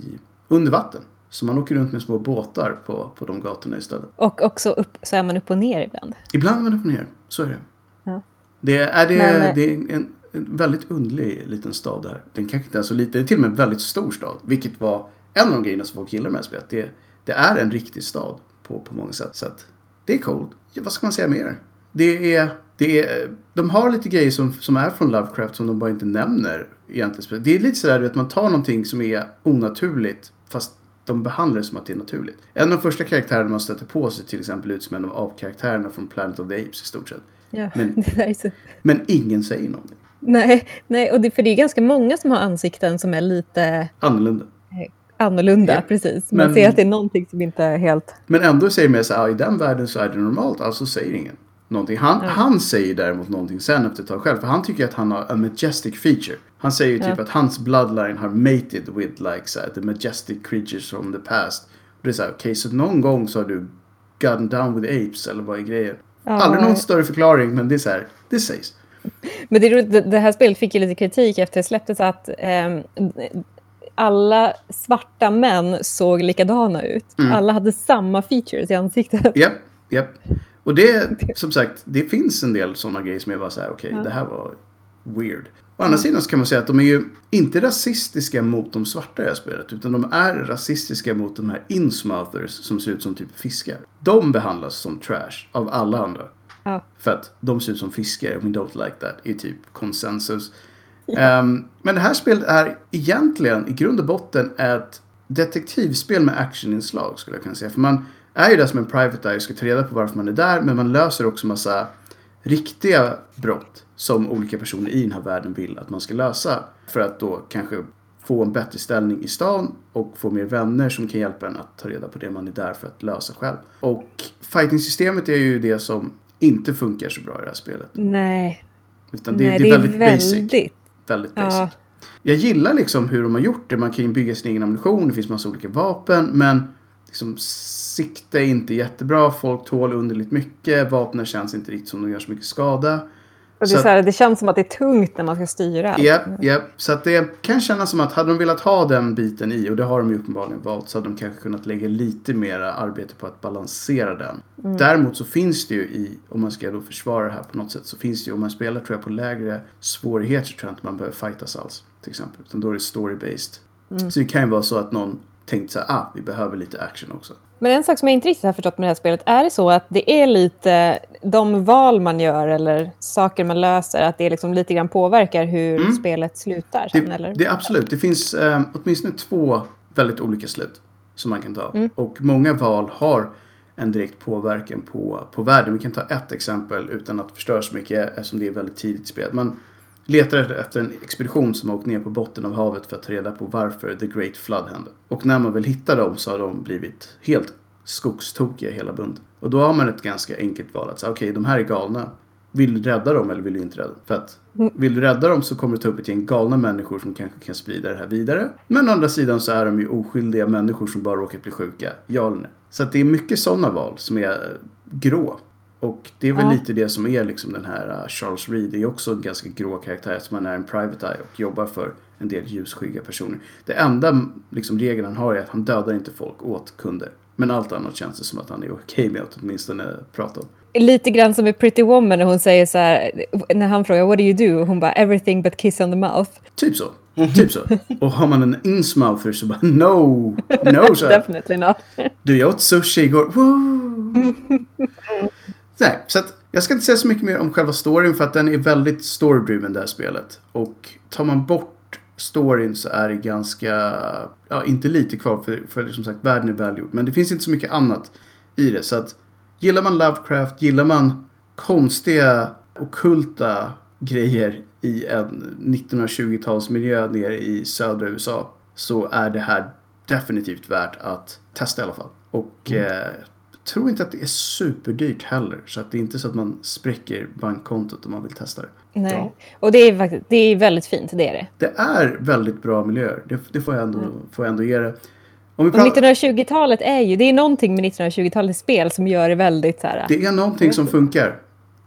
under vatten. Så man åker runt med små båtar på, på de gatorna istället. Och också upp, så är man upp och ner ibland. Ibland är man upp och ner, så är det. Ja. Det är, det, Men, eh, det är en, en väldigt underlig liten stad där. Den kanske inte är så liten, det är till och med en väldigt stor stad. Vilket var en av de grejerna som folk gillar med spelet. Det, det är en riktig stad på, på många sätt. Så att det är coolt. Ja, vad ska man säga mer? Det är, det är, de har lite grejer som, som är från Lovecraft som de bara inte nämner egentligen. Det är lite sådär att man tar någonting som är onaturligt fast de behandlar det som att det är naturligt. En av de första karaktärerna man stöter på sig till exempel ut som en av apkaraktärerna från Planet of the Apes i stort sett. Ja, Men-. Men ingen säger någonting. Nej, nej och det, för det är ganska många som har ansikten som är lite Annorlunda. annorlunda. Ja, Precis. Man men- ser att det är någonting som inte är helt... Men ändå säger man så här, "Ah, i den världen så är det normalt, alltså säger ingen någonting. Han, Ja. han säger däremot någonting sen efter ett tag själv, för han tycker att han har a majestic feature. Han säger ju typ Ja. att hans bloodline har mated with like så här, the majestic creatures from the past. Och det är så här, okej, så någon gång så har du gotten down with apes, eller vad är grejen? Ja. Aldrig någon större förklaring, men det är så här, det sägs. Men det, är roligt, det, här spelet fick ju lite kritik efter det släpptes att ehm, alla svarta män såg likadana ut. Mm. Alla hade samma features i ansiktet. Japp, japp. Och det, som sagt, det finns en del sådana grejer som är bara så här, okej, Ja. det här var weird. Å andra sidan så kan man säga att de är ju inte rasistiska mot de svarta i det här spelet, utan de är rasistiska mot de här insmouthers som ser ut som typ fiskar. De behandlas som trash av alla andra. Ja. För att de ser ut som fiskar, we don't like that, är typ konsensus. Ehm, men det här spelet är egentligen i grund och botten ett detektivspel med actioninslag skulle jag kunna säga. För man är ju där som en private eye och ska ta reda på varför man är där. Men man löser också massa riktiga brott som olika personer i den här världen vill att man ska lösa. För att då kanske få en bättre ställning i stan och få mer vänner som kan hjälpa en att ta reda på det man är där för att lösa själv. Och fighting-systemet är ju det som inte funkar så bra i det här spelet. Nej, Utan det, nej det är väldigt, basic. väldigt Väldigt Ja. basic. Jag gillar liksom hur de har gjort det. Man kan ju bygga sin egen ammunition. Det finns massa olika vapen. Men liksom, sikte är inte jättebra. Folk tål underligt mycket. Vapnen känns inte riktigt som de gör så mycket skada. Och det, Så så här, det känns som att det är tungt när man ska styra. allt. Japp, japp. Så att det kan kännas som att hade de velat ha den biten i, och det har de ju uppenbarligen valt, så hade de kanske kunnat lägga lite mer arbete på att balansera den. Mm. Däremot så finns det ju i, om man ska då försvara det här på något sätt, så finns det ju, om man spelar tror jag på lägre svårigheter tror jag inte man behöver fightas alls. Till exempel. Utan då är det story-based. Mm. Så det kan ju vara så att någon tänkt så här, ah, vi behöver lite action också. Men en sak som jag inte riktigt har förstått med det här spelet, är det så att det är lite de val man gör eller saker man löser, att det liksom lite grann påverkar hur Mm. spelet slutar sen, Det, eller? det är absolut. Det finns eh, åtminstone två väldigt olika slut som man kan ta. Mm. Och många val har en direkt påverkan på, på världen. Vi kan ta ett exempel utan att förstöra så mycket eftersom det är väldigt tidigt i spelet. Letar efter- en expedition som har åkt ner på botten av havet för att ta reda på varför The Great Flood hände. Och när man väl hittar dem så har de blivit helt skogstokiga hela bunden. Och då har man ett ganska enkelt val att säga okej de här är galna. Vill du rädda dem eller vill du inte rädda dem? För att vill du rädda dem så kommer du ta upp ett gäng galna människor som kanske kan sprida det här vidare. Men å andra sidan så är de ju oskyldiga människor som bara råkat bli sjuka. Ja eller nej? Så att det är mycket sådana val som är grå. Och det är väl Ja. lite det som är liksom den här uh, Charles Reed. Det är också en ganska grå karaktär som han är en private eye och jobbar för en del ljusskygga personer. Det enda liksom, regeln han har är att han dödar inte folk åt kunder. Men allt annat känns det som att han är okej med att åtminstone prata om. Lite grann som i Pretty Woman när hon säger så här, när han frågar what do you do? Och hon bara everything but kiss on the mouth. Typ så. Typ så. Och har man en insmouther så bara no, no så här. Definitely not. Du, jag åt sushi igår. Woo! Nej, så att jag ska inte säga så mycket mer om själva storyn för att den är väldigt story-driven det här spelet. Och tar man bort storyn så är det ganska, ja inte lite kvar för, för som sagt världen är välgjord. Men det finns inte så mycket annat i det. Så att gillar man Lovecraft, gillar man konstiga okulta grejer i en 1920-talsmiljö nere i södra USA så är det här definitivt värt att testa i alla fall. Och Mm. eh, tror inte att det är superdyrt heller. Så att det är inte så att man spräcker bankkontot om man vill testa det. Nej. Ja. Och det är, det är väldigt fint, det är det. Det är väldigt bra miljöer. Det, det får, jag ändå, får jag ändå ge det. Om vi Och pratar, 1920-talet är ju, det är någonting med 1920-talets spel som gör det väldigt så här. det är någonting som funkar.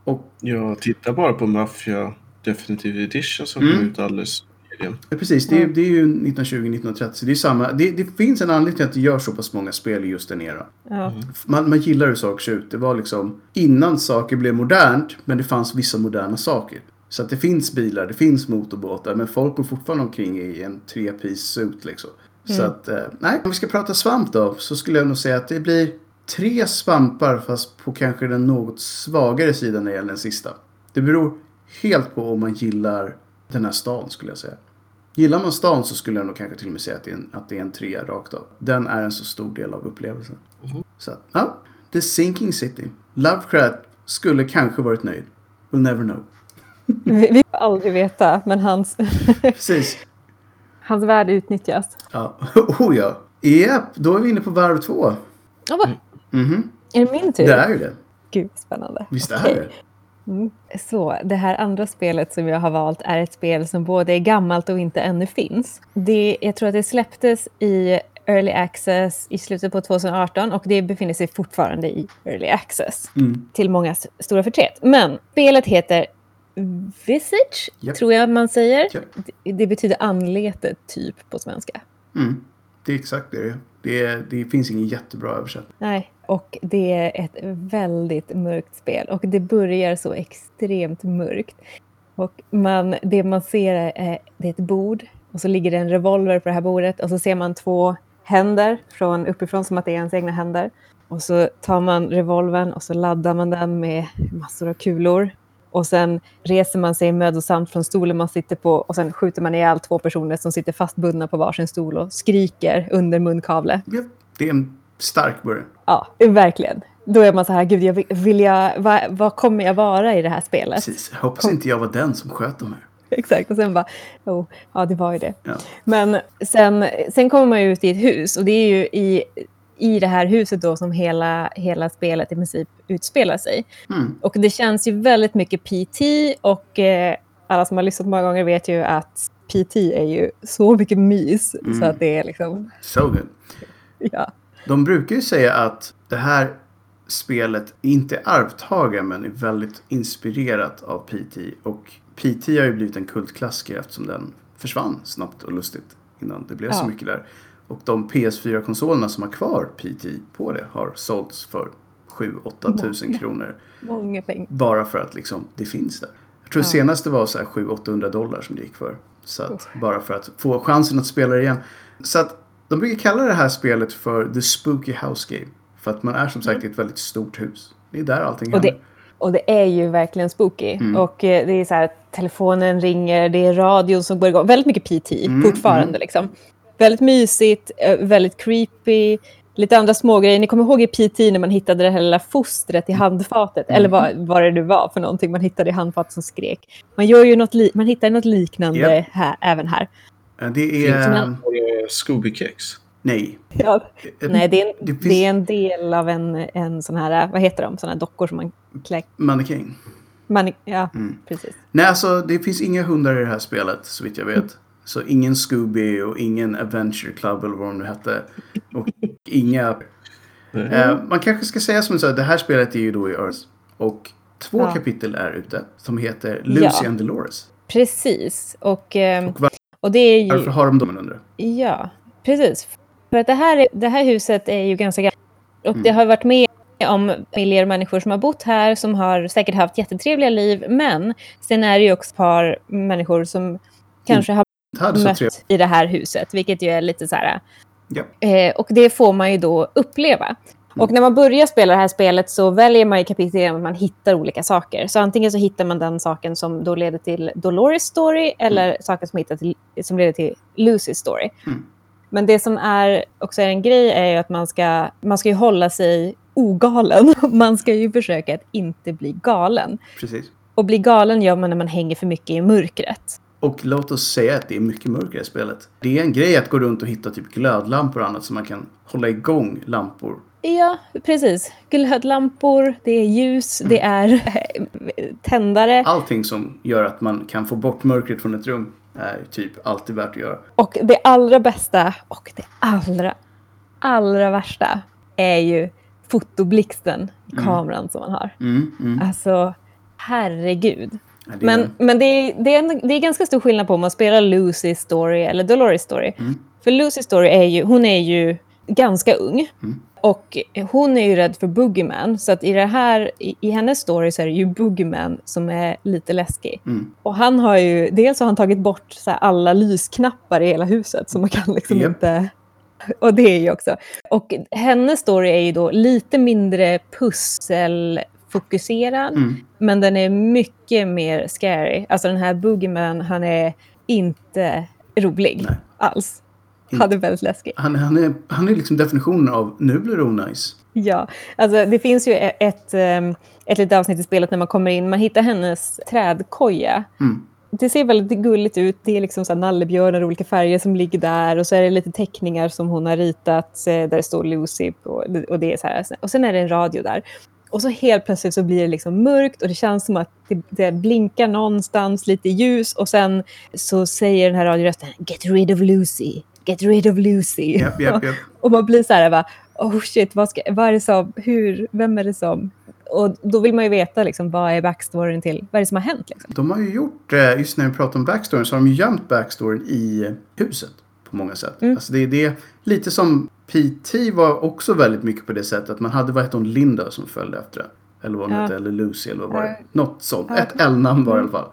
Och Ja, titta bara på Mafia Definitive Edition som Mm. kom ut alldeles nyligen. Ja, Precis, det är, det är ju 1920-1930. Så det, är samma, det, det finns en anledning till att det gör så pass många spel i just den eran. Ja. Man, man gillar hur saker ser ut. Det var liksom innan saker blev modernt, men det fanns vissa moderna saker. Så att det finns bilar, det finns motorbåtar, men folk går fortfarande omkring i en tre-piece suit liksom. Så att, eh, nej, om vi ska prata svamp då, så skulle jag nog säga att det blir tre svampar fast på kanske den något svagare sidan när det gäller den sista. Det beror helt på om man gillar den här stan skulle jag säga. Gillar man stan så skulle jag nog kanske till och med säga att det är en, att det är en trea rakt av. Den är en så stor del av upplevelsen. Så att, ja. The Sinking City. Lovecraft skulle kanske varit nöjd. We'll never know. Vi, vi får aldrig veta, men hans, Precis. hans värld utnyttjas. Ja. Oh ja. Japp, då är vi inne på varv två. Ja, va? Mhm. Är det min tur? Det är ju det. Gud, spännande. Visst är Okej. det. Mm. Så det här andra spelet som jag har valt är ett spel som både är gammalt och inte ännu finns. Det, jag tror att det släpptes i Early Access i slutet på 2018 och det befinner sig fortfarande i Early Access. Mm. Till många stora förtret. Men spelet heter Visage, Japp. tror jag man säger. Japp. Det, det betyder anlete typ på svenska. Mm. Det är exakt det det är. Det, är, det finns ingen jättebra översättning. Nej, och det är ett väldigt mörkt spel och det börjar så extremt mörkt. Och man, det man ser är, det är ett bord och så ligger det en revolver på det här bordet och så ser man två händer från uppifrån som att det är ens egna händer. Och så tar man revolvern och så laddar man den med massor av kulor. Och sen reser man sig mödosamt från stolen man sitter på och sen skjuter man ihjäl två personer som sitter fastbundna på varsin stol och skriker under munkavle. Det är en stark början. Ja, verkligen. Då är man så här, gud, jag vill, vill jag, vad, vad kommer jag vara i det här spelet? Precis. Jag hoppas inte jag var den som sköt de här. Exakt, och sen bara, oh, ja det var ju det. Ja. Men sen, sen kommer man ut i ett hus och det är ju i, i det här huset då som hela, hela spelet i princip utspelar sig. Mm. Och det känns ju väldigt mycket PT och eh, alla som har lyssnat många gånger vet ju att PT är ju så mycket mys Mm. så att det är liksom, So good. ja. De brukar ju säga att det här spelet inte är arvtagare men är väldigt inspirerat av PT. Och PT har ju blivit en kultklassiker eftersom den försvann snabbt och lustigt innan det blev så Ja. mycket där. Och de PS4-konsolerna som har kvar PT på det har sålts för 7-8 tusen kronor. Många pengar. Bara för att liksom det finns där. Jag tror Ja. senast det var så här 700-800 dollar som det gick för. Så att, bara för att få chansen att spela det igen. Så att de brukar kalla det här spelet för The Spooky House Game. För att man är som sagt i ett väldigt stort hus. Det är där allting Och det, händer. och det är ju verkligen spooky. Mm. Och eh, det är så här, telefonen ringer, det är radion som går igång. Väldigt mycket PT Mm, fortfarande. mm. Liksom. Väldigt mysigt, eh, väldigt creepy. Lite andra smågrejer. Ni kommer ihåg i PT när man hittade det här lilla fostret i handfatet? Mm. Eller vad, vad det nu var för någonting man hittade i handfatet som skrek. Man, gör ju något man hittar något liknande Japp. här, även här. Eh, Det är... Men- Scooby-kex. Nej. Ja. Eh, Nej, det är, en, det finns- det är en del av en, en sån här, vad heter de, såna här dockor som man klär... Mannekäng. Man, ja, Mm. precis. Nej, alltså det finns inga hundar i det här spelet så vitt jag vet. Så ingen Scooby och ingen Adventure Club eller vad de nu hette. Och inga... Eh, man kanske ska säga som så att det här spelet är ju då i Earth. Och två Ja. kapitel är ute som heter Lucy Ja. and Dolores. Precis. Och, eh, Och och det är ju... Varför har de dem undrar? Ja, precis. För att det här, är- det här huset är ju ganska gammalt. Och Mm. det har varit med om familjer och människor som har bott här som har säkert haft jättetrevliga liv. Men sen är det ju också ett par människor som kanske har Det hade så mött trevligt. i det här huset. Vilket ju är lite så här... Ja. Eh, och det får man ju då uppleva. Och när man börjar spela det här spelet så väljer man i kapitel genom att man hittar olika saker. Så antingen så hittar man den saken som då leder till Dolores story eller saker som, hittar till, som leder till Lucys story. Mm. Men det som är också är en grej är att man ska, man ska ju hålla sig ogalen. Man ska ju försöka att inte bli galen. Precis. Och bli galen gör man när man hänger för mycket i mörkret. Och låt oss säga att det är mycket mörker i spelet. Det är en grej att gå runt och hitta typ glödlampor och annat så man kan hålla igång lampor. Ja, precis. Glödlampor, det är ljus, det är tändare. Allting som gör att man kan få bort mörkret från ett rum är typ alltid värt att göra. Och det allra bästa och det allra, allra värsta är ju fotoblixten i kameran som man har. Mm, mm. Alltså, herregud. Ja, det är- Men, men det, är, det, är en, det är ganska stor skillnad på om man spelar Lucy's story eller Dolores story. Mm. För Lucy's story är ju, hon är ju ganska ung. Och hon är ju rädd för Boogeyman. Så att i, det här, i, i hennes story så är det ju Boogeyman som är lite läskig. Mm. Och han har ju, dels har han tagit bort så här, alla lysknappar i hela huset. Så man kan liksom Japp. inte... Och det är ju också. Och hennes story är ju då lite mindre pusselfokuserad. Mm. Men den är mycket mer scary. Alltså den här Boogeyman, han är inte rolig Nej. alls. Han är väldigt läskig. Han, han, är, han är liksom definitionen av nu blir det onajs. Ja, alltså det finns ju ett, ett, ehm, ett litet avsnitt i spelet när man kommer in. Man hittar hennes trädkoja. Mm. Det ser väldigt gulligt ut. Det är liksom så nallebjörnar i olika färger som ligger där. Och så är det lite teckningar som hon har ritat eh, där det står Lucy. på- Och, det är så här. och sen är det en radio där. Och så helt plötsligt så blir det liksom mörkt och det känns som att det, det blinkar någonstans lite ljus. Och sen så säger den här radiorösten Get rid of Lucy. Get rid of Lucy. Japp, japp, japp. Och man blir så här, bara, oh shit, vad, ska, vad är det som, hur, vem är det som? Och då vill man ju veta, liksom, vad är backstoryn till, vad är det som har hänt? Liksom? De har ju gjort, eh, just när vi pratar om backstoryn, så har de gömt backstoryn i huset på många sätt. Mm. Alltså det är det, lite som PT var också väldigt mycket på det sättet att man hade, vad hette hon, Linda som följde efter det. Eller vad hon Ja. hette, eller Lucy eller vad var det? Något sånt. Ett L-namn var det i alla fall.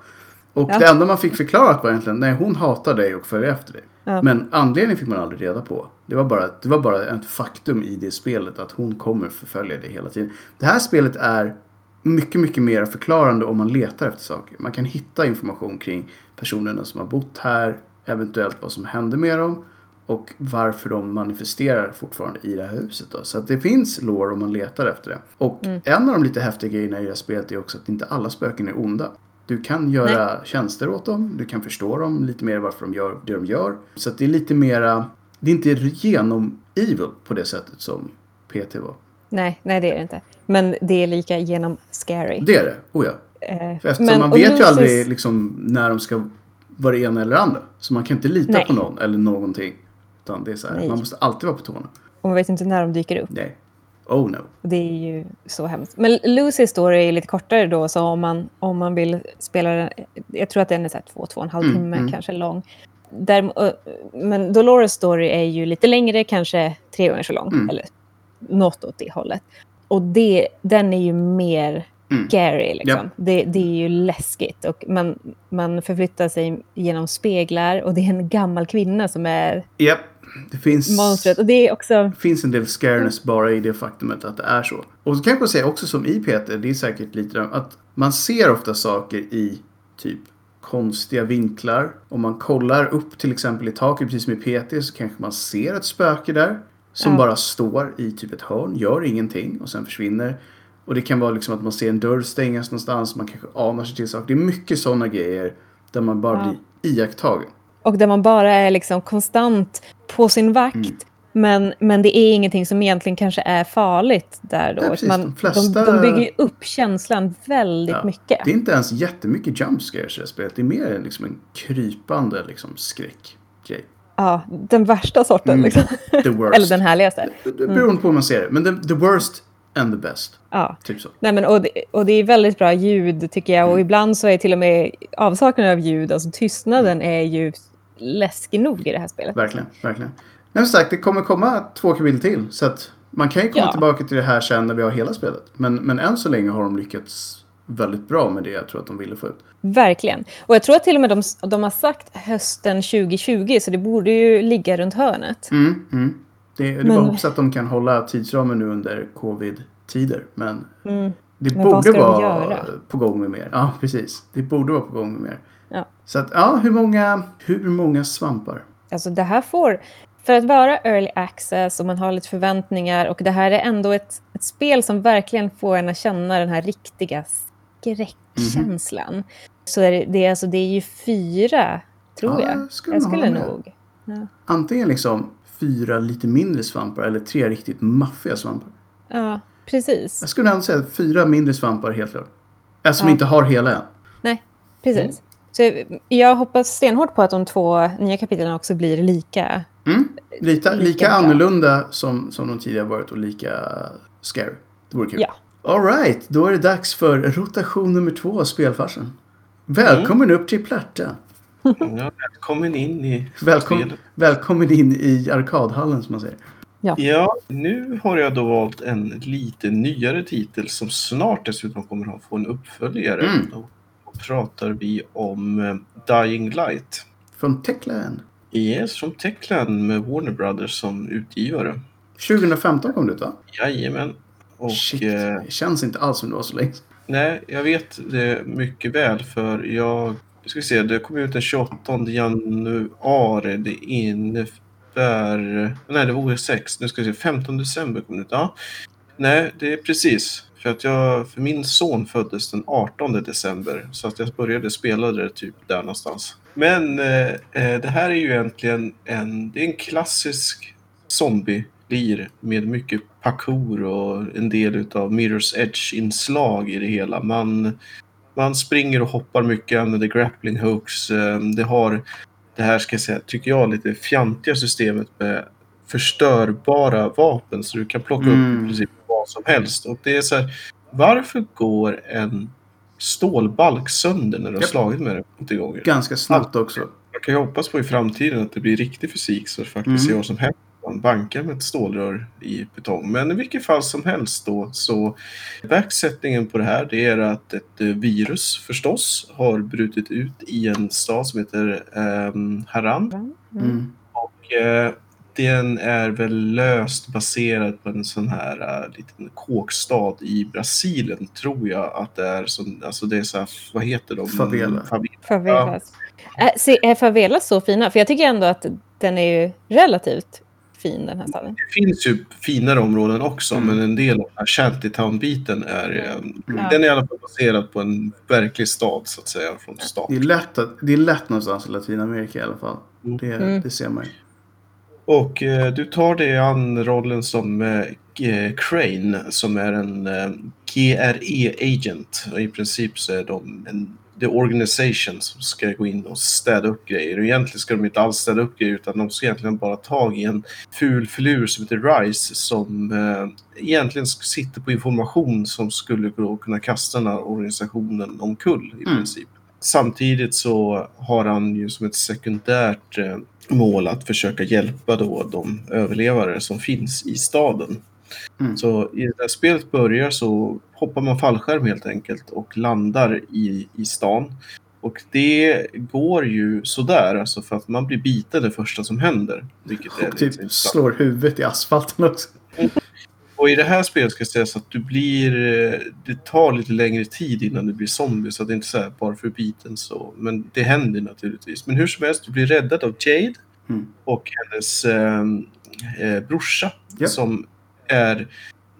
Och Ja. det enda man fick förklarat var egentligen, nej hon hatar dig och följer efter dig. Ja. Men anledningen fick man aldrig reda på. Det var, bara, det var bara ett faktum i det spelet att hon kommer förfölja dig hela tiden. Det här spelet är mycket, mycket mer förklarande om man letar efter saker. Man kan hitta information kring personerna som har bott här, eventuellt vad som hände med dem och varför de manifesterar fortfarande i det här huset. Då. Så att det finns lore om man letar efter det. Och en av de lite häftiga grejerna i det här spelet är också att inte alla spöken är onda. Du kan göra tjänster åt dem, du kan förstå dem lite mer varför de gör det de gör. Så det är lite mera, det är inte genom evil på det sättet som PT var. Nej, nej, det är det inte. Men det är lika genom scary. Det är det, oh ja. Eh, eftersom men- man vet ju aldrig liksom, när de ska vara det ena eller det andra. Så man kan inte lita Nej. på någon eller någonting. Utan det är så här, Nej. man måste alltid vara på tårna. Och man vet inte när de dyker upp. Nej. Oh no. Det är ju så hemskt. Men Lucy's story är lite kortare då, så om man, om man vill spela den, jag tror att den är så här två, två och en halv Mm, timme mm. kanske lång. Där, men Dolores story är ju lite längre, kanske tre gånger så lång. Mm. Eller något åt det hållet. Och det, den är ju mer Mm. scary. Liksom. Japp. Det, det är ju läskigt. Och man, man förflyttar sig genom speglar och det är en gammal kvinna som är Japp. Det finns, monstret. Och det är också... finns en del scareness bara i det faktumet att det är så. Och så kan jag säga också som i Peter, det är säkert lite att man ser ofta saker i typ konstiga vinklar. Om man kollar upp till exempel i taket, precis som i PT, så kanske man ser ett spöke där. Som Ja. bara står i typ ett hörn, gör ingenting och sen försvinner. Och det kan vara liksom att man ser en dörr stängas någonstans, man kanske anar sig till saker. Det är mycket sådana grejer där man bara Ja. blir iakttagen. Och där man bara är liksom konstant på sin vakt. Mm. Men, men det är ingenting som egentligen kanske är farligt där då. Ja, precis. man, De flesta- de, de bygger upp känslan väldigt Ja. mycket. Det är inte ens jättemycket jump scares i det spelet. Det är mer en, liksom en krypande liksom, skräckgrej. Ja, den värsta sorten. Mm. Liksom. The worst. Eller den härligaste. Det beror på hur man ser det. Men the, the worst and the best. Ja. Typ så. Nej, men, och, det, och det är väldigt bra ljud tycker jag. Mm. Och ibland så är till och med avsaknaden av ljud, alltså tystnaden, är ju läskig nog i det här spelet. Verkligen, verkligen. Men som sagt, det kommer komma två kapitel till. Så att man kan ju komma Ja. tillbaka till det här sen när vi har hela spelet. Men, men än så länge har de lyckats väldigt bra med det jag tror att de ville få ut. Verkligen. Och jag tror att till och med de, de har sagt hösten 2020, så det borde ju ligga runt hörnet. Mm, mm. Det, det är bara Men- att hoppas att de kan hålla tidsramen nu under covid-tider. Men Mm. det Men borde de vara göra? på gång med mer. Ja, precis. Det borde vara på gång med mer. Ja. Så att, ja, hur många, hur många svampar? Alltså det här får, för att vara early access och man har lite förväntningar och det här är ändå ett, ett spel som verkligen får en att känna den här riktiga skräcken känslan. Så är det, det, är alltså, det är ju fyra, tror Ja, jag. skulle jag skulle nog. Ja. Antingen liksom fyra lite mindre svampar eller tre riktigt maffiga svampar. ja, precis. Jag skulle ändå säga fyra mindre svampar helt klart. Som Ja. inte har hela än. Nej, precis. Så jag hoppas stenhårt på att de två nya kapitlen också blir lika. Mm. Lika, Lika lika annorlunda som, som de tidigare varit och lika scary. Det vore kul. Ja. Alright, då är det dags för rotation nummer två av spelfarsen. Välkommen upp till Plärta. Ja, välkommen in i Välkommen, spelet. välkommen in i arkadhallen som man säger. Ja, nu har jag då valt en lite nyare titel som snart dessutom kommer att få en uppföljare. Mm. Pratar vi om eh, Dying Light. Från Techland. Yes, från Techland med Warner Brothers som utgivare. 2015 kom det ut va? Jajamän. Och Shit, eh, det känns inte alls som det var så länge nej, jag vet det mycket väl för jag... Ska vi se, det kom ut den 28 januari. Det innebär... Nej, det var OS6. Nu ska vi se, 15 december kom det ut. Ja. Nej, det är precis. För att jag, för min son föddes den 18 december. Så att jag började spela det typ där någonstans. Men eh, eh, det här är ju egentligen en, det är en klassisk zombie-lir med mycket parkour och en del utav Mirror's Edge-inslag i det hela. Man, man springer och hoppar mycket, använder grappling hooks. Eh, Det har det här, ska jag säga, tycker jag, lite fjantiga systemet med förstörbara vapen så du kan plocka upp Mm. i princip vad som helst. Och det är så här, varför går en stålbalk sönder när du har slagit med den 80 gånger? Ganska snabbt också. Jag kan ju hoppas på i framtiden att det blir riktig fysik så att faktiskt Mm. ser vad som händer. Man bankar med ett stålrör i betong. Men i vilket fall som helst då så backsättningen på det här det är att ett eh, virus förstås har brutit ut i en stad som heter um, Haran. Mm. Och eh, den är väl löst baserad på en sån här uh, liten kåkstad i Brasilien tror jag att det är. Som, alltså det är så här, vad heter de? Favela. Favelas. Äh, se, är favelas så fina? För jag tycker ändå att den är ju relativt fin den här staden. Det finns ju finare områden också, Mm. men en del av den här Shantytown-biten är... Ja. Den är i alla fall baserad på en verklig stad, så att säga, från start. Det är, lätt att, det är lätt någonstans i Latinamerika i alla fall. Mm. Det, Mm. det ser man ju. Och eh, du tar dig an rollen som eh, Crane, som är en eh, GRE-agent. Och I princip så är de en the organization som ska gå in och städa upp grejer. Och egentligen ska de inte alls städa upp grejer utan de ska egentligen bara ta i en ful filur som heter Rice som eh, egentligen sitter på information som skulle kunna kasta den här organisationen omkull i Mm. princip. Samtidigt så har han ju som ett sekundärt eh, mål att försöka hjälpa då de överlevare som finns i staden. Mm. Så i det här spelet börjar så hoppar man fallskärm helt enkelt och landar i, i stan. Och det går ju sådär, alltså för att man blir biten det första som händer. Vilket är Och lite typ slår huvudet i asfalten också. Och i det här spelet ska sägas att du blir... eh, Det tar lite längre tid innan du blir zombie, så det är inte så här bara för biten så. Men det händer naturligtvis. Men hur som helst, du blir räddad av Jade Mm. och hennes eh, eh, brorsa Ja. som är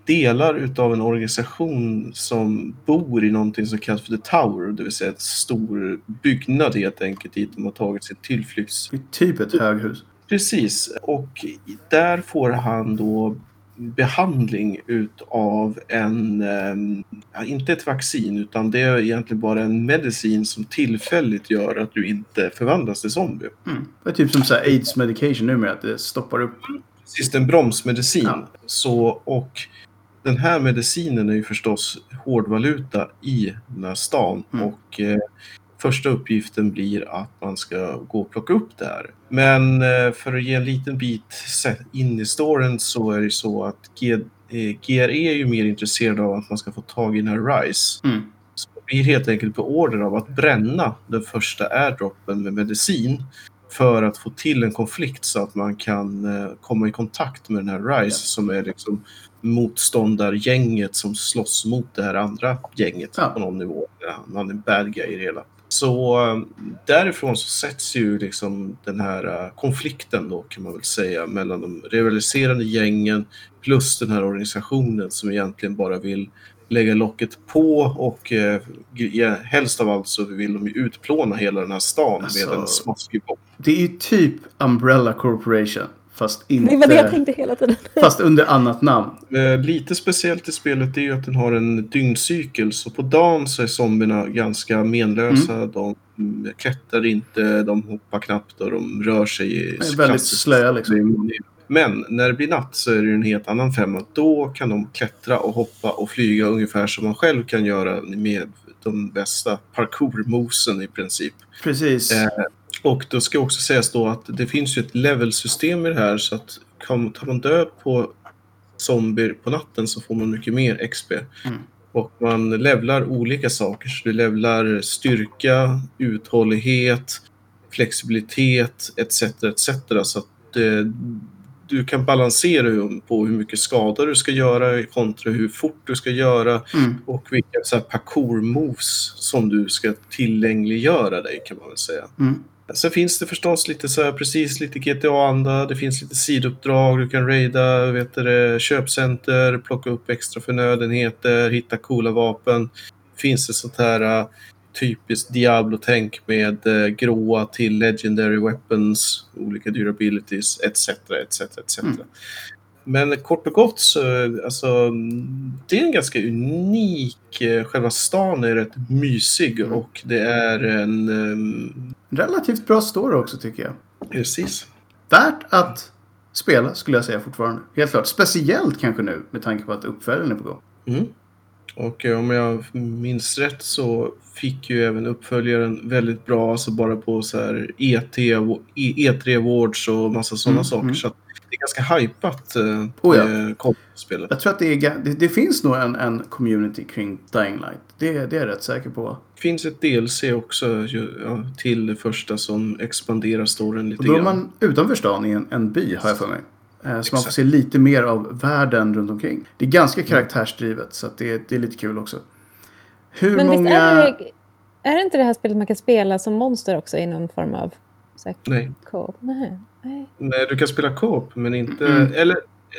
delar utav en organisation som bor i någonting som kallas för The Tower, det vill säga ett stor byggnad helt enkelt dit de har tagit sin tillflykts typ ett höghus. Precis, och där får han då behandling utav en, ehm, ja, inte ett vaccin, utan det är egentligen bara en medicin som tillfälligt gör att du inte förvandlas till zombie. Mm. Det är typ som så aids medication numera, att det stoppar upp. Precis, en bromsmedicin. Ja. Så, och den här medicinen är ju förstås hårdvaluta i den här stan. Mm. Och eh, första uppgiften blir att man ska gå och plocka upp det här. Men eh, för att ge en liten bit in i storyn så är det så att G, eh, GRE är ju mer intresserad av att man ska få tag i den här RISE. Mm. Så det blir helt enkelt på order av att bränna den första airdroppen med medicin för att få till en konflikt så att man kan eh, komma i kontakt med den här RISE som är liksom motståndargänget som slåss mot det här andra gänget Ja. på någon nivå. Man är bad guy i det hela. Så därifrån så sätts ju liksom den här eh, konflikten då kan man väl säga mellan de rivaliserande gängen plus den här organisationen som egentligen bara vill lägga locket på och eh, helst av allt så vill de ju utplåna hela den här stan Alltså- med en smaskig bomb. Det är ju typ Umbrella Corporation. Fast inte... Det var det jag tänkte hela tiden. Fast under annat namn. Eh, Lite speciellt i spelet är ju att den har en dygncykel. Så på dagen så är zombierna ganska menlösa. Mm. De klättrar inte, de hoppar knappt och de rör sig De är väldigt slöa liksom. Men när det blir natt så är det en helt annan femma. Då kan de klättra och hoppa och flyga ungefär som man själv kan göra med de bästa parkour-mosen i princip. Precis. Eh, Och då ska också sägas då att det finns ju ett levelsystem i det här så att kan, tar man död på zombier på natten så får man mycket mer XP. Mm. Och man levlar olika saker. Så du levlar styrka, uthållighet, flexibilitet etc. etc. Så att eh, du kan balansera på hur mycket skada du ska göra kontra hur fort du ska göra Mm. och vilka så här parkour-moves som du ska tillgängliggöra dig kan man väl säga. Mm. Sen finns det förstås lite så här, precis lite GTA-anda. Det finns lite sidouppdrag. Du kan raida vet du, köpcenter, plocka upp extra förnödenheter, hitta coola vapen. Finns det sånt här äh, typiskt Diablo-tänk med äh, gråa till legendary weapons, olika durabilities etc. etc, etc. Mm. Men kort och gott så, alltså, det är en ganska unik, eh, själva stan är rätt mysig Mm. och det är en, ehm, Relativt bra story också tycker jag. precis. Värt att spela skulle jag säga fortfarande. Helt klart. Speciellt kanske nu med tanke på att uppföljaren är på gång. Mm. Och eh, om jag minns rätt så fick ju även uppföljaren väldigt bra, alltså bara på så här E ET, E3 Awards och massa sådana Mm, saker. mm. Så ganska hypat eh, Oh ja. eh. Jag tror att det, är, det, det finns nog en, en community kring Dying Light. Det, det är jag rätt säker på. Det finns ett DLC också ju, ja, till det första som expanderar storyn lite Och då är grann. man utanför stan i en, en by har jag för mig. Eh, Så man får Exakt. se lite mer av världen runt omkring. Det är ganska karaktärsdrivet så att det, det är lite kul också. Hur Men många... visst är det, är det inte det här spelet man kan spela som monster också i någon form av så här, Nej. co-op? Nej. Nej. Nej, du kan spela co-op men inte... Mm. Eller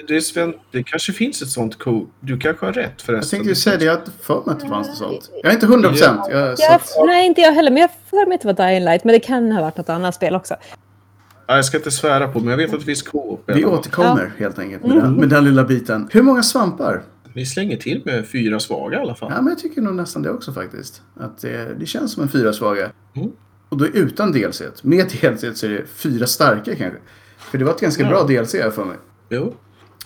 det, är Sven, det kanske finns ett sånt co Du kanske har rätt Jag förresten. tänkte ju säga det, jag hade för mig att det fanns något sånt. Jag är inte hundra procent. Jag, Jag, nej, inte jag heller. Men jag för mig att det var Dying Light. Men det kan ha varit något annat spel också. Ja, jag ska inte svära på men jag vet att det finns co-op. vi återkommer helt enkelt med, den, med den lilla biten. Hur många svampar? Vi slänger till med fyra svaga i alla fall. Ja, men jag tycker nog nästan det också faktiskt. Att det, det känns som en fyra svaga. Mm. Och då utan DLC. Med DLC så är det fyra starka kanske. För det var ett ganska Ja. bra DLC för mig. Jo,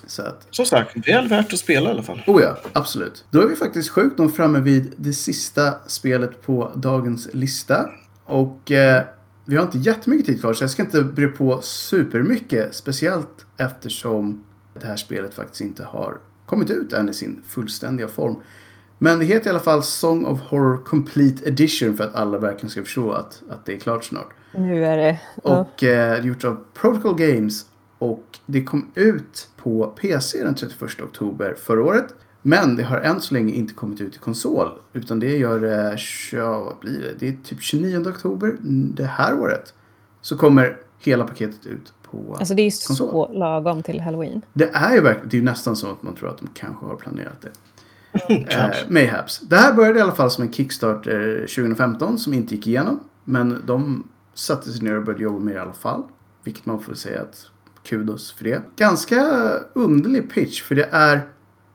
Så att, som sagt, väl värt att spela i alla fall. oh ja, absolut. Då är vi faktiskt sjukt nog framme vid det sista spelet på dagens lista. Och eh, vi har inte jättemycket tid kvar så jag ska inte bre på supermycket. Speciellt eftersom det här spelet faktiskt inte har kommit ut än i sin fullständiga form. Men det heter i alla fall Song of Horror Complete Edition för att alla verkligen ska förstå att, att det är klart snart. Nu är det... Ja. Och eh, gjort av Protocol Games. Och det kom ut på PC den 31 oktober förra året. Men det har än så länge inte kommit ut i konsol. Utan det gör, eh, tja, vad blir det? Det är typ 29 oktober det här året. Så kommer hela paketet ut på... Alltså det är ju Konsol. så lagom till Halloween. Det är ju verkligen, det är ju nästan så att man tror att de kanske har planerat det. Eh. Mayhaps. Det här började i alla fall som en Kickstarter 2015 som inte gick igenom. Men de satte sig ner och började jobba med det i alla fall. Vilket man får säga att kudos för det. Ganska underlig pitch för det är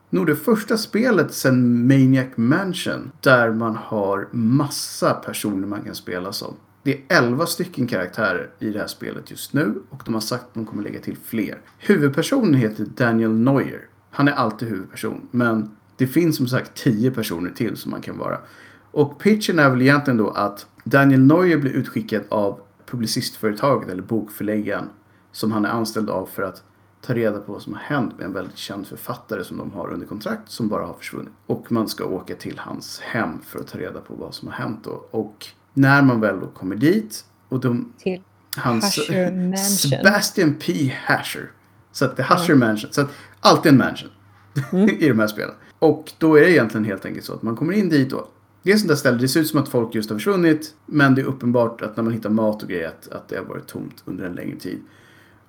nog det första spelet sedan Maniac Mansion där man har massa personer man kan spela som. Det är 11 stycken karaktärer i det här spelet just nu och de har sagt att de kommer lägga till fler. Huvudpersonen heter Daniel Neuer. Han är alltid huvudperson men det finns som sagt 10 personer till som man kan vara. Och pitchen är väl egentligen då att Daniel Neuer blir utskickad av publicistföretaget eller bokförläggaren som han är anställd av för att ta reda på vad som har hänt med en väldigt känd författare som de har under kontrakt som bara har försvunnit. Och man ska åka till hans hem för att ta reda på vad som har hänt då. Och när man väl då kommer dit och de, Till hans Hasher Mansion. Sebastian P. Hasher. Så att det är Hasher Mansion. Så att alltid en mansion i de här spelen. Och då är det egentligen helt enkelt så att man kommer in dit och det är ett sånt där ställe, det ser ut som att folk just har försvunnit. Men det är uppenbart att när man hittar mat och grejer att, att det har varit tomt under en längre tid.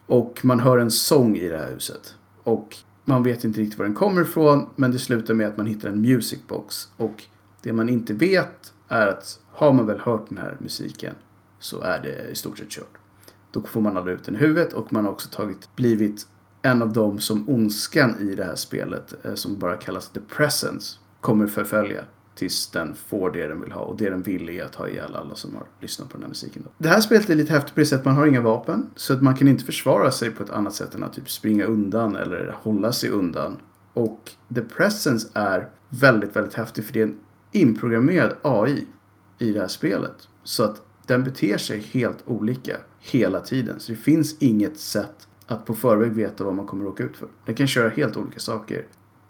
Och man hör en sång i det här huset. Och Man vet inte riktigt var den kommer ifrån, men det slutar med att man hittar en musicbox. Och det man inte vet är att har man väl hört den här musiken så är det i stort sett kört. Då får man aldrig ut den i huvudet och man har också tagit, blivit en av dem som ondskan i det här spelet, eh, som bara kallas The Presence, kommer förfölja tills den får det den vill ha. Och det den vill är att ha ihjäl alla som har lyssnat på den här musiken. Då. Det här spelet är lite häftigt på det sättet att man har inga vapen. Så att man kan inte försvara sig på ett annat sätt än att typ springa undan eller hålla sig undan. Och The Presence är väldigt, väldigt häftig för det är en inprogrammerad AI i det här spelet. Så att den beter sig helt olika hela tiden. Så det finns inget sätt att på förväg veta vad man kommer att ut för. Den kan köra helt olika saker.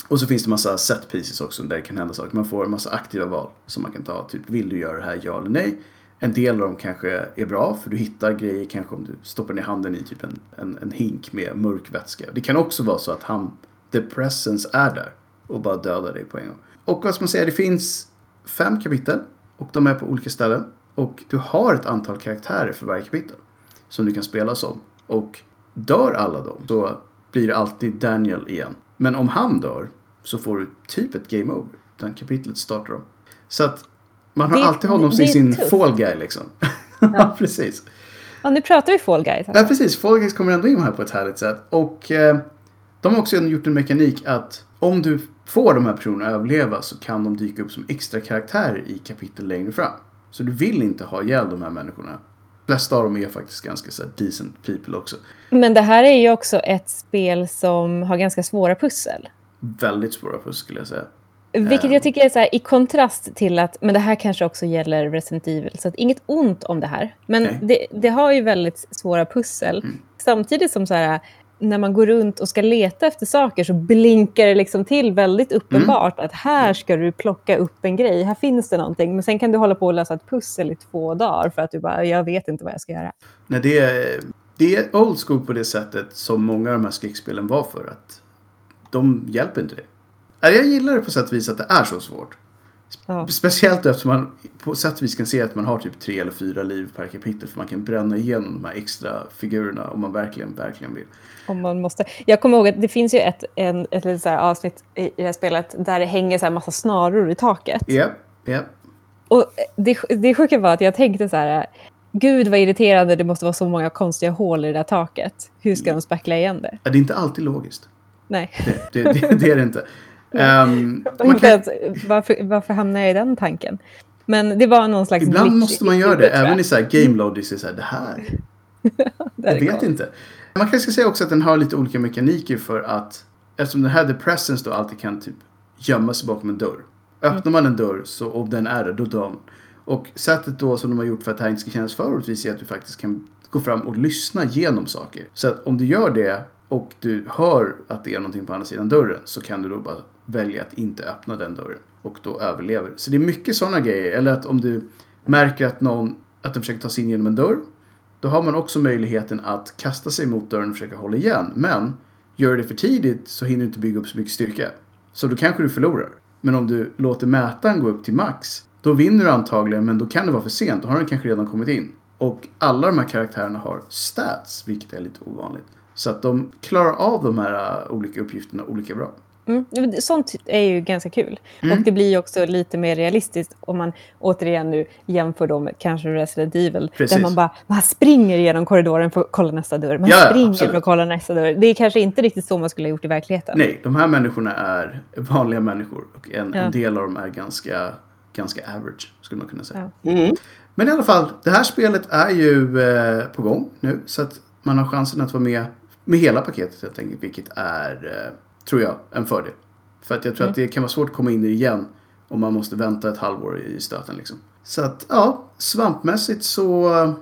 Och så finns det massa set pieces också där det kan hända saker. Man får en massa aktiva val som man kan ta. Typ, vill du göra det här, ja eller nej? En del av dem kanske är bra för du hittar grejer kanske om du stoppar ner handen i typ en, en, en hink med mörk vätska. Det kan också vara så att han, the presence, är där och bara dödar dig på en gång. Och vad ska man säga, det finns fem kapitel och de är på olika ställen. Och du har ett antal karaktärer för varje kapitel som du kan spela som. Och dör alla dem så blir det alltid Daniel igen. Men om han dör så får du typ ett game over. Den kapitlet startar om. Så att man har Det- alltid honom som sin tufft. fall guy liksom. Ja, precis. Ja, nu pratar vi Fall Guys. Ja, precis. Fall guys kommer ändå in här på ett härligt sätt. Och eh, de har också gjort en mekanik att om du får de här personerna att överleva så kan de dyka upp som extra karaktärer i kapitel längre fram. Så du vill inte ha ihjäl de här människorna. Flesta av dem är faktiskt ganska så decent people också. Men det här är ju också ett spel som har ganska svåra pussel. Väldigt svåra puss skulle jag säga. Vilket Ehm. jag tycker är så här, i kontrast till att, men det här kanske också gäller Resident Evil, så att inget ont om det här. Men det, det har ju väldigt svåra pussel. Mm. Samtidigt som så här, när man går runt och ska leta efter saker så blinkar det liksom till väldigt uppenbart Mm. att här ska du plocka upp en grej, här finns det någonting. Men sen kan du hålla på och lösa ett pussel i två dagar för att du bara, jag vet inte vad jag ska göra. Nej, det, är, det är old school på det sättet som många av de här skräckspelen var för att de hjälper inte dig. Jag gillar det på sätt och vis att det är så svårt. Ja. Speciellt eftersom man på sätt och vis kan se att man har typ tre eller fyra liv per kapitel. För man kan bränna igenom de här extra figurerna om man verkligen, verkligen vill. Om man måste. Jag kommer ihåg att det finns ju ett, en, ett litet avsnitt i, i det här spelet där det hänger så här massa snaror i taket. Japp, japp. Och det, det sjuka var att jag tänkte så här, gud vad irriterande det måste vara så många konstiga hål i det där taket. Hur ska de spackla igen det? Ja, Det är inte alltid logiskt. Nej. Det, det, det, det är det inte. Man inte ens, varför, varför hamnar jag i den tanken? Men det var någon slags... ibland måste man göra det. Även i så här game logic. är Så här, det här Där Jag vet det inte. Man kanske ska säga också att den har lite olika mekaniker för att eftersom den här The Presence då alltid kan typ gömma sig bakom en dörr. Öppnar man en dörr så, och den är där, då dör man. Och sättet då som de har gjort för att det här inte ska kännas för orättvist är att du faktiskt kan gå fram och lyssna genom saker. Så att om du gör det och du hör att det är någonting på andra sidan dörren så kan du då bara välja att inte öppna den dörren. Och då överlever. Så det är mycket sådana grejer. Eller att om du märker att någon att den försöker ta sig in genom en dörr då har man också möjligheten att kasta sig mot dörren och försöka hålla igen. Men gör det för tidigt så hinner du inte bygga upp så mycket styrka. Så då kanske du förlorar. Men om du låter mätaren gå upp till max, då vinner du antagligen, men då kan det vara för sent. Då har den kanske redan kommit in. Och alla de här karaktärerna har stats, vilket är lite ovanligt. Så att de klarar av de här äh, olika uppgifterna olika bra. Mm. Sånt är ju ganska kul. Mm. Och det blir också lite mer realistiskt om man återigen nu jämför då med kanske Resident Evil. Precis. Där man bara man springer genom korridoren för att kolla nästa dörr. Man Ja, ja, springer absolut. för att kolla nästa dörr. Det är kanske inte riktigt så man skulle ha gjort i verkligheten. Nej, de här människorna är vanliga människor. Och en, Ja. en del av dem är ganska, ganska average, skulle man kunna säga. Ja. Mm. Men i alla fall, det här spelet är ju eh, på gång nu. Så att man har chansen att vara med med hela paketet helt enkelt. Vilket är, eh, tror jag, en fördel. För att jag tror att det kan vara svårt att komma in i det igen. Om man måste vänta ett halvår i stöten liksom. Så att, ja, svampmässigt så eh,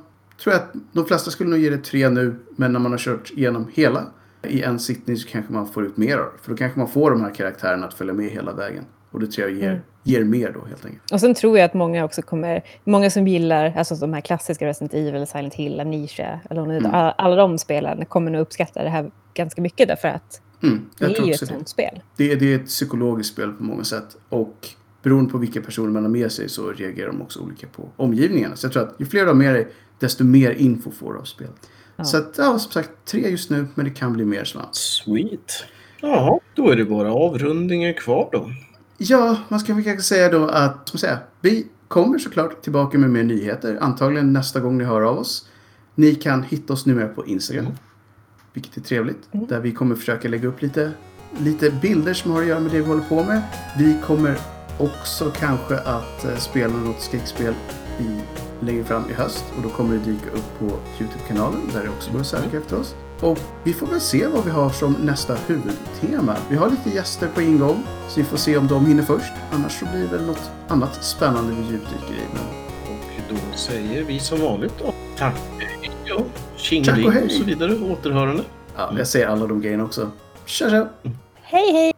tror jag att de flesta skulle nog ge det tre nu. Men när man har kört igenom hela i en sittning så kanske man får ut mer av det. För då kanske man får de här karaktärerna att följa med hela vägen. Och det tror jag ger, Mm. ger mer då helt enkelt. Och sen tror jag att många också kommer, många som gillar alltså de här klassiska Resident Evil, Silent Hill, Amnesia, Alone Mm. alla, alla de spelen kommer nog uppskatta det här ganska mycket därför att Mm, det jag är tror ju också ett det. sånt spel. Det, det är ett psykologiskt spel på många sätt. Och beroende på vilka personer man har med sig så reagerar de också olika på omgivningarna. Så jag tror att ju fler du har med dig, desto mer info får du av spelet. Ja. Så att, ja, som sagt, tre just nu, men det kan bli mer snart. Sweet. Ja, då är det bara avrundningen kvar då. Ja, man ska väl kanske säga då att, som säga, vi kommer såklart tillbaka med mer nyheter. Antagligen nästa gång ni hör av oss. Ni kan hitta oss numera på Instagram. Mm. Vilket är trevligt. Där vi kommer försöka lägga upp lite, lite bilder som har att göra med det vi håller på med. Vi kommer också kanske att eh, spela något skräckspel i, längre fram i höst. Och då kommer det dyka upp på Youtube-kanalen där det också går att söka efter oss. Och vi får väl se vad vi har som nästa huvudtema. Vi har lite gäster på ingång, så vi får se om de hinner först. Annars så blir det väl något annat spännande vi djupdyker i. Men Och då säger vi som vanligt då. Tack. Ja, Tack tjingeling och så vidare. Återhörande. ja, jag säger alla de grejerna också. Tja tja! Hej, hej!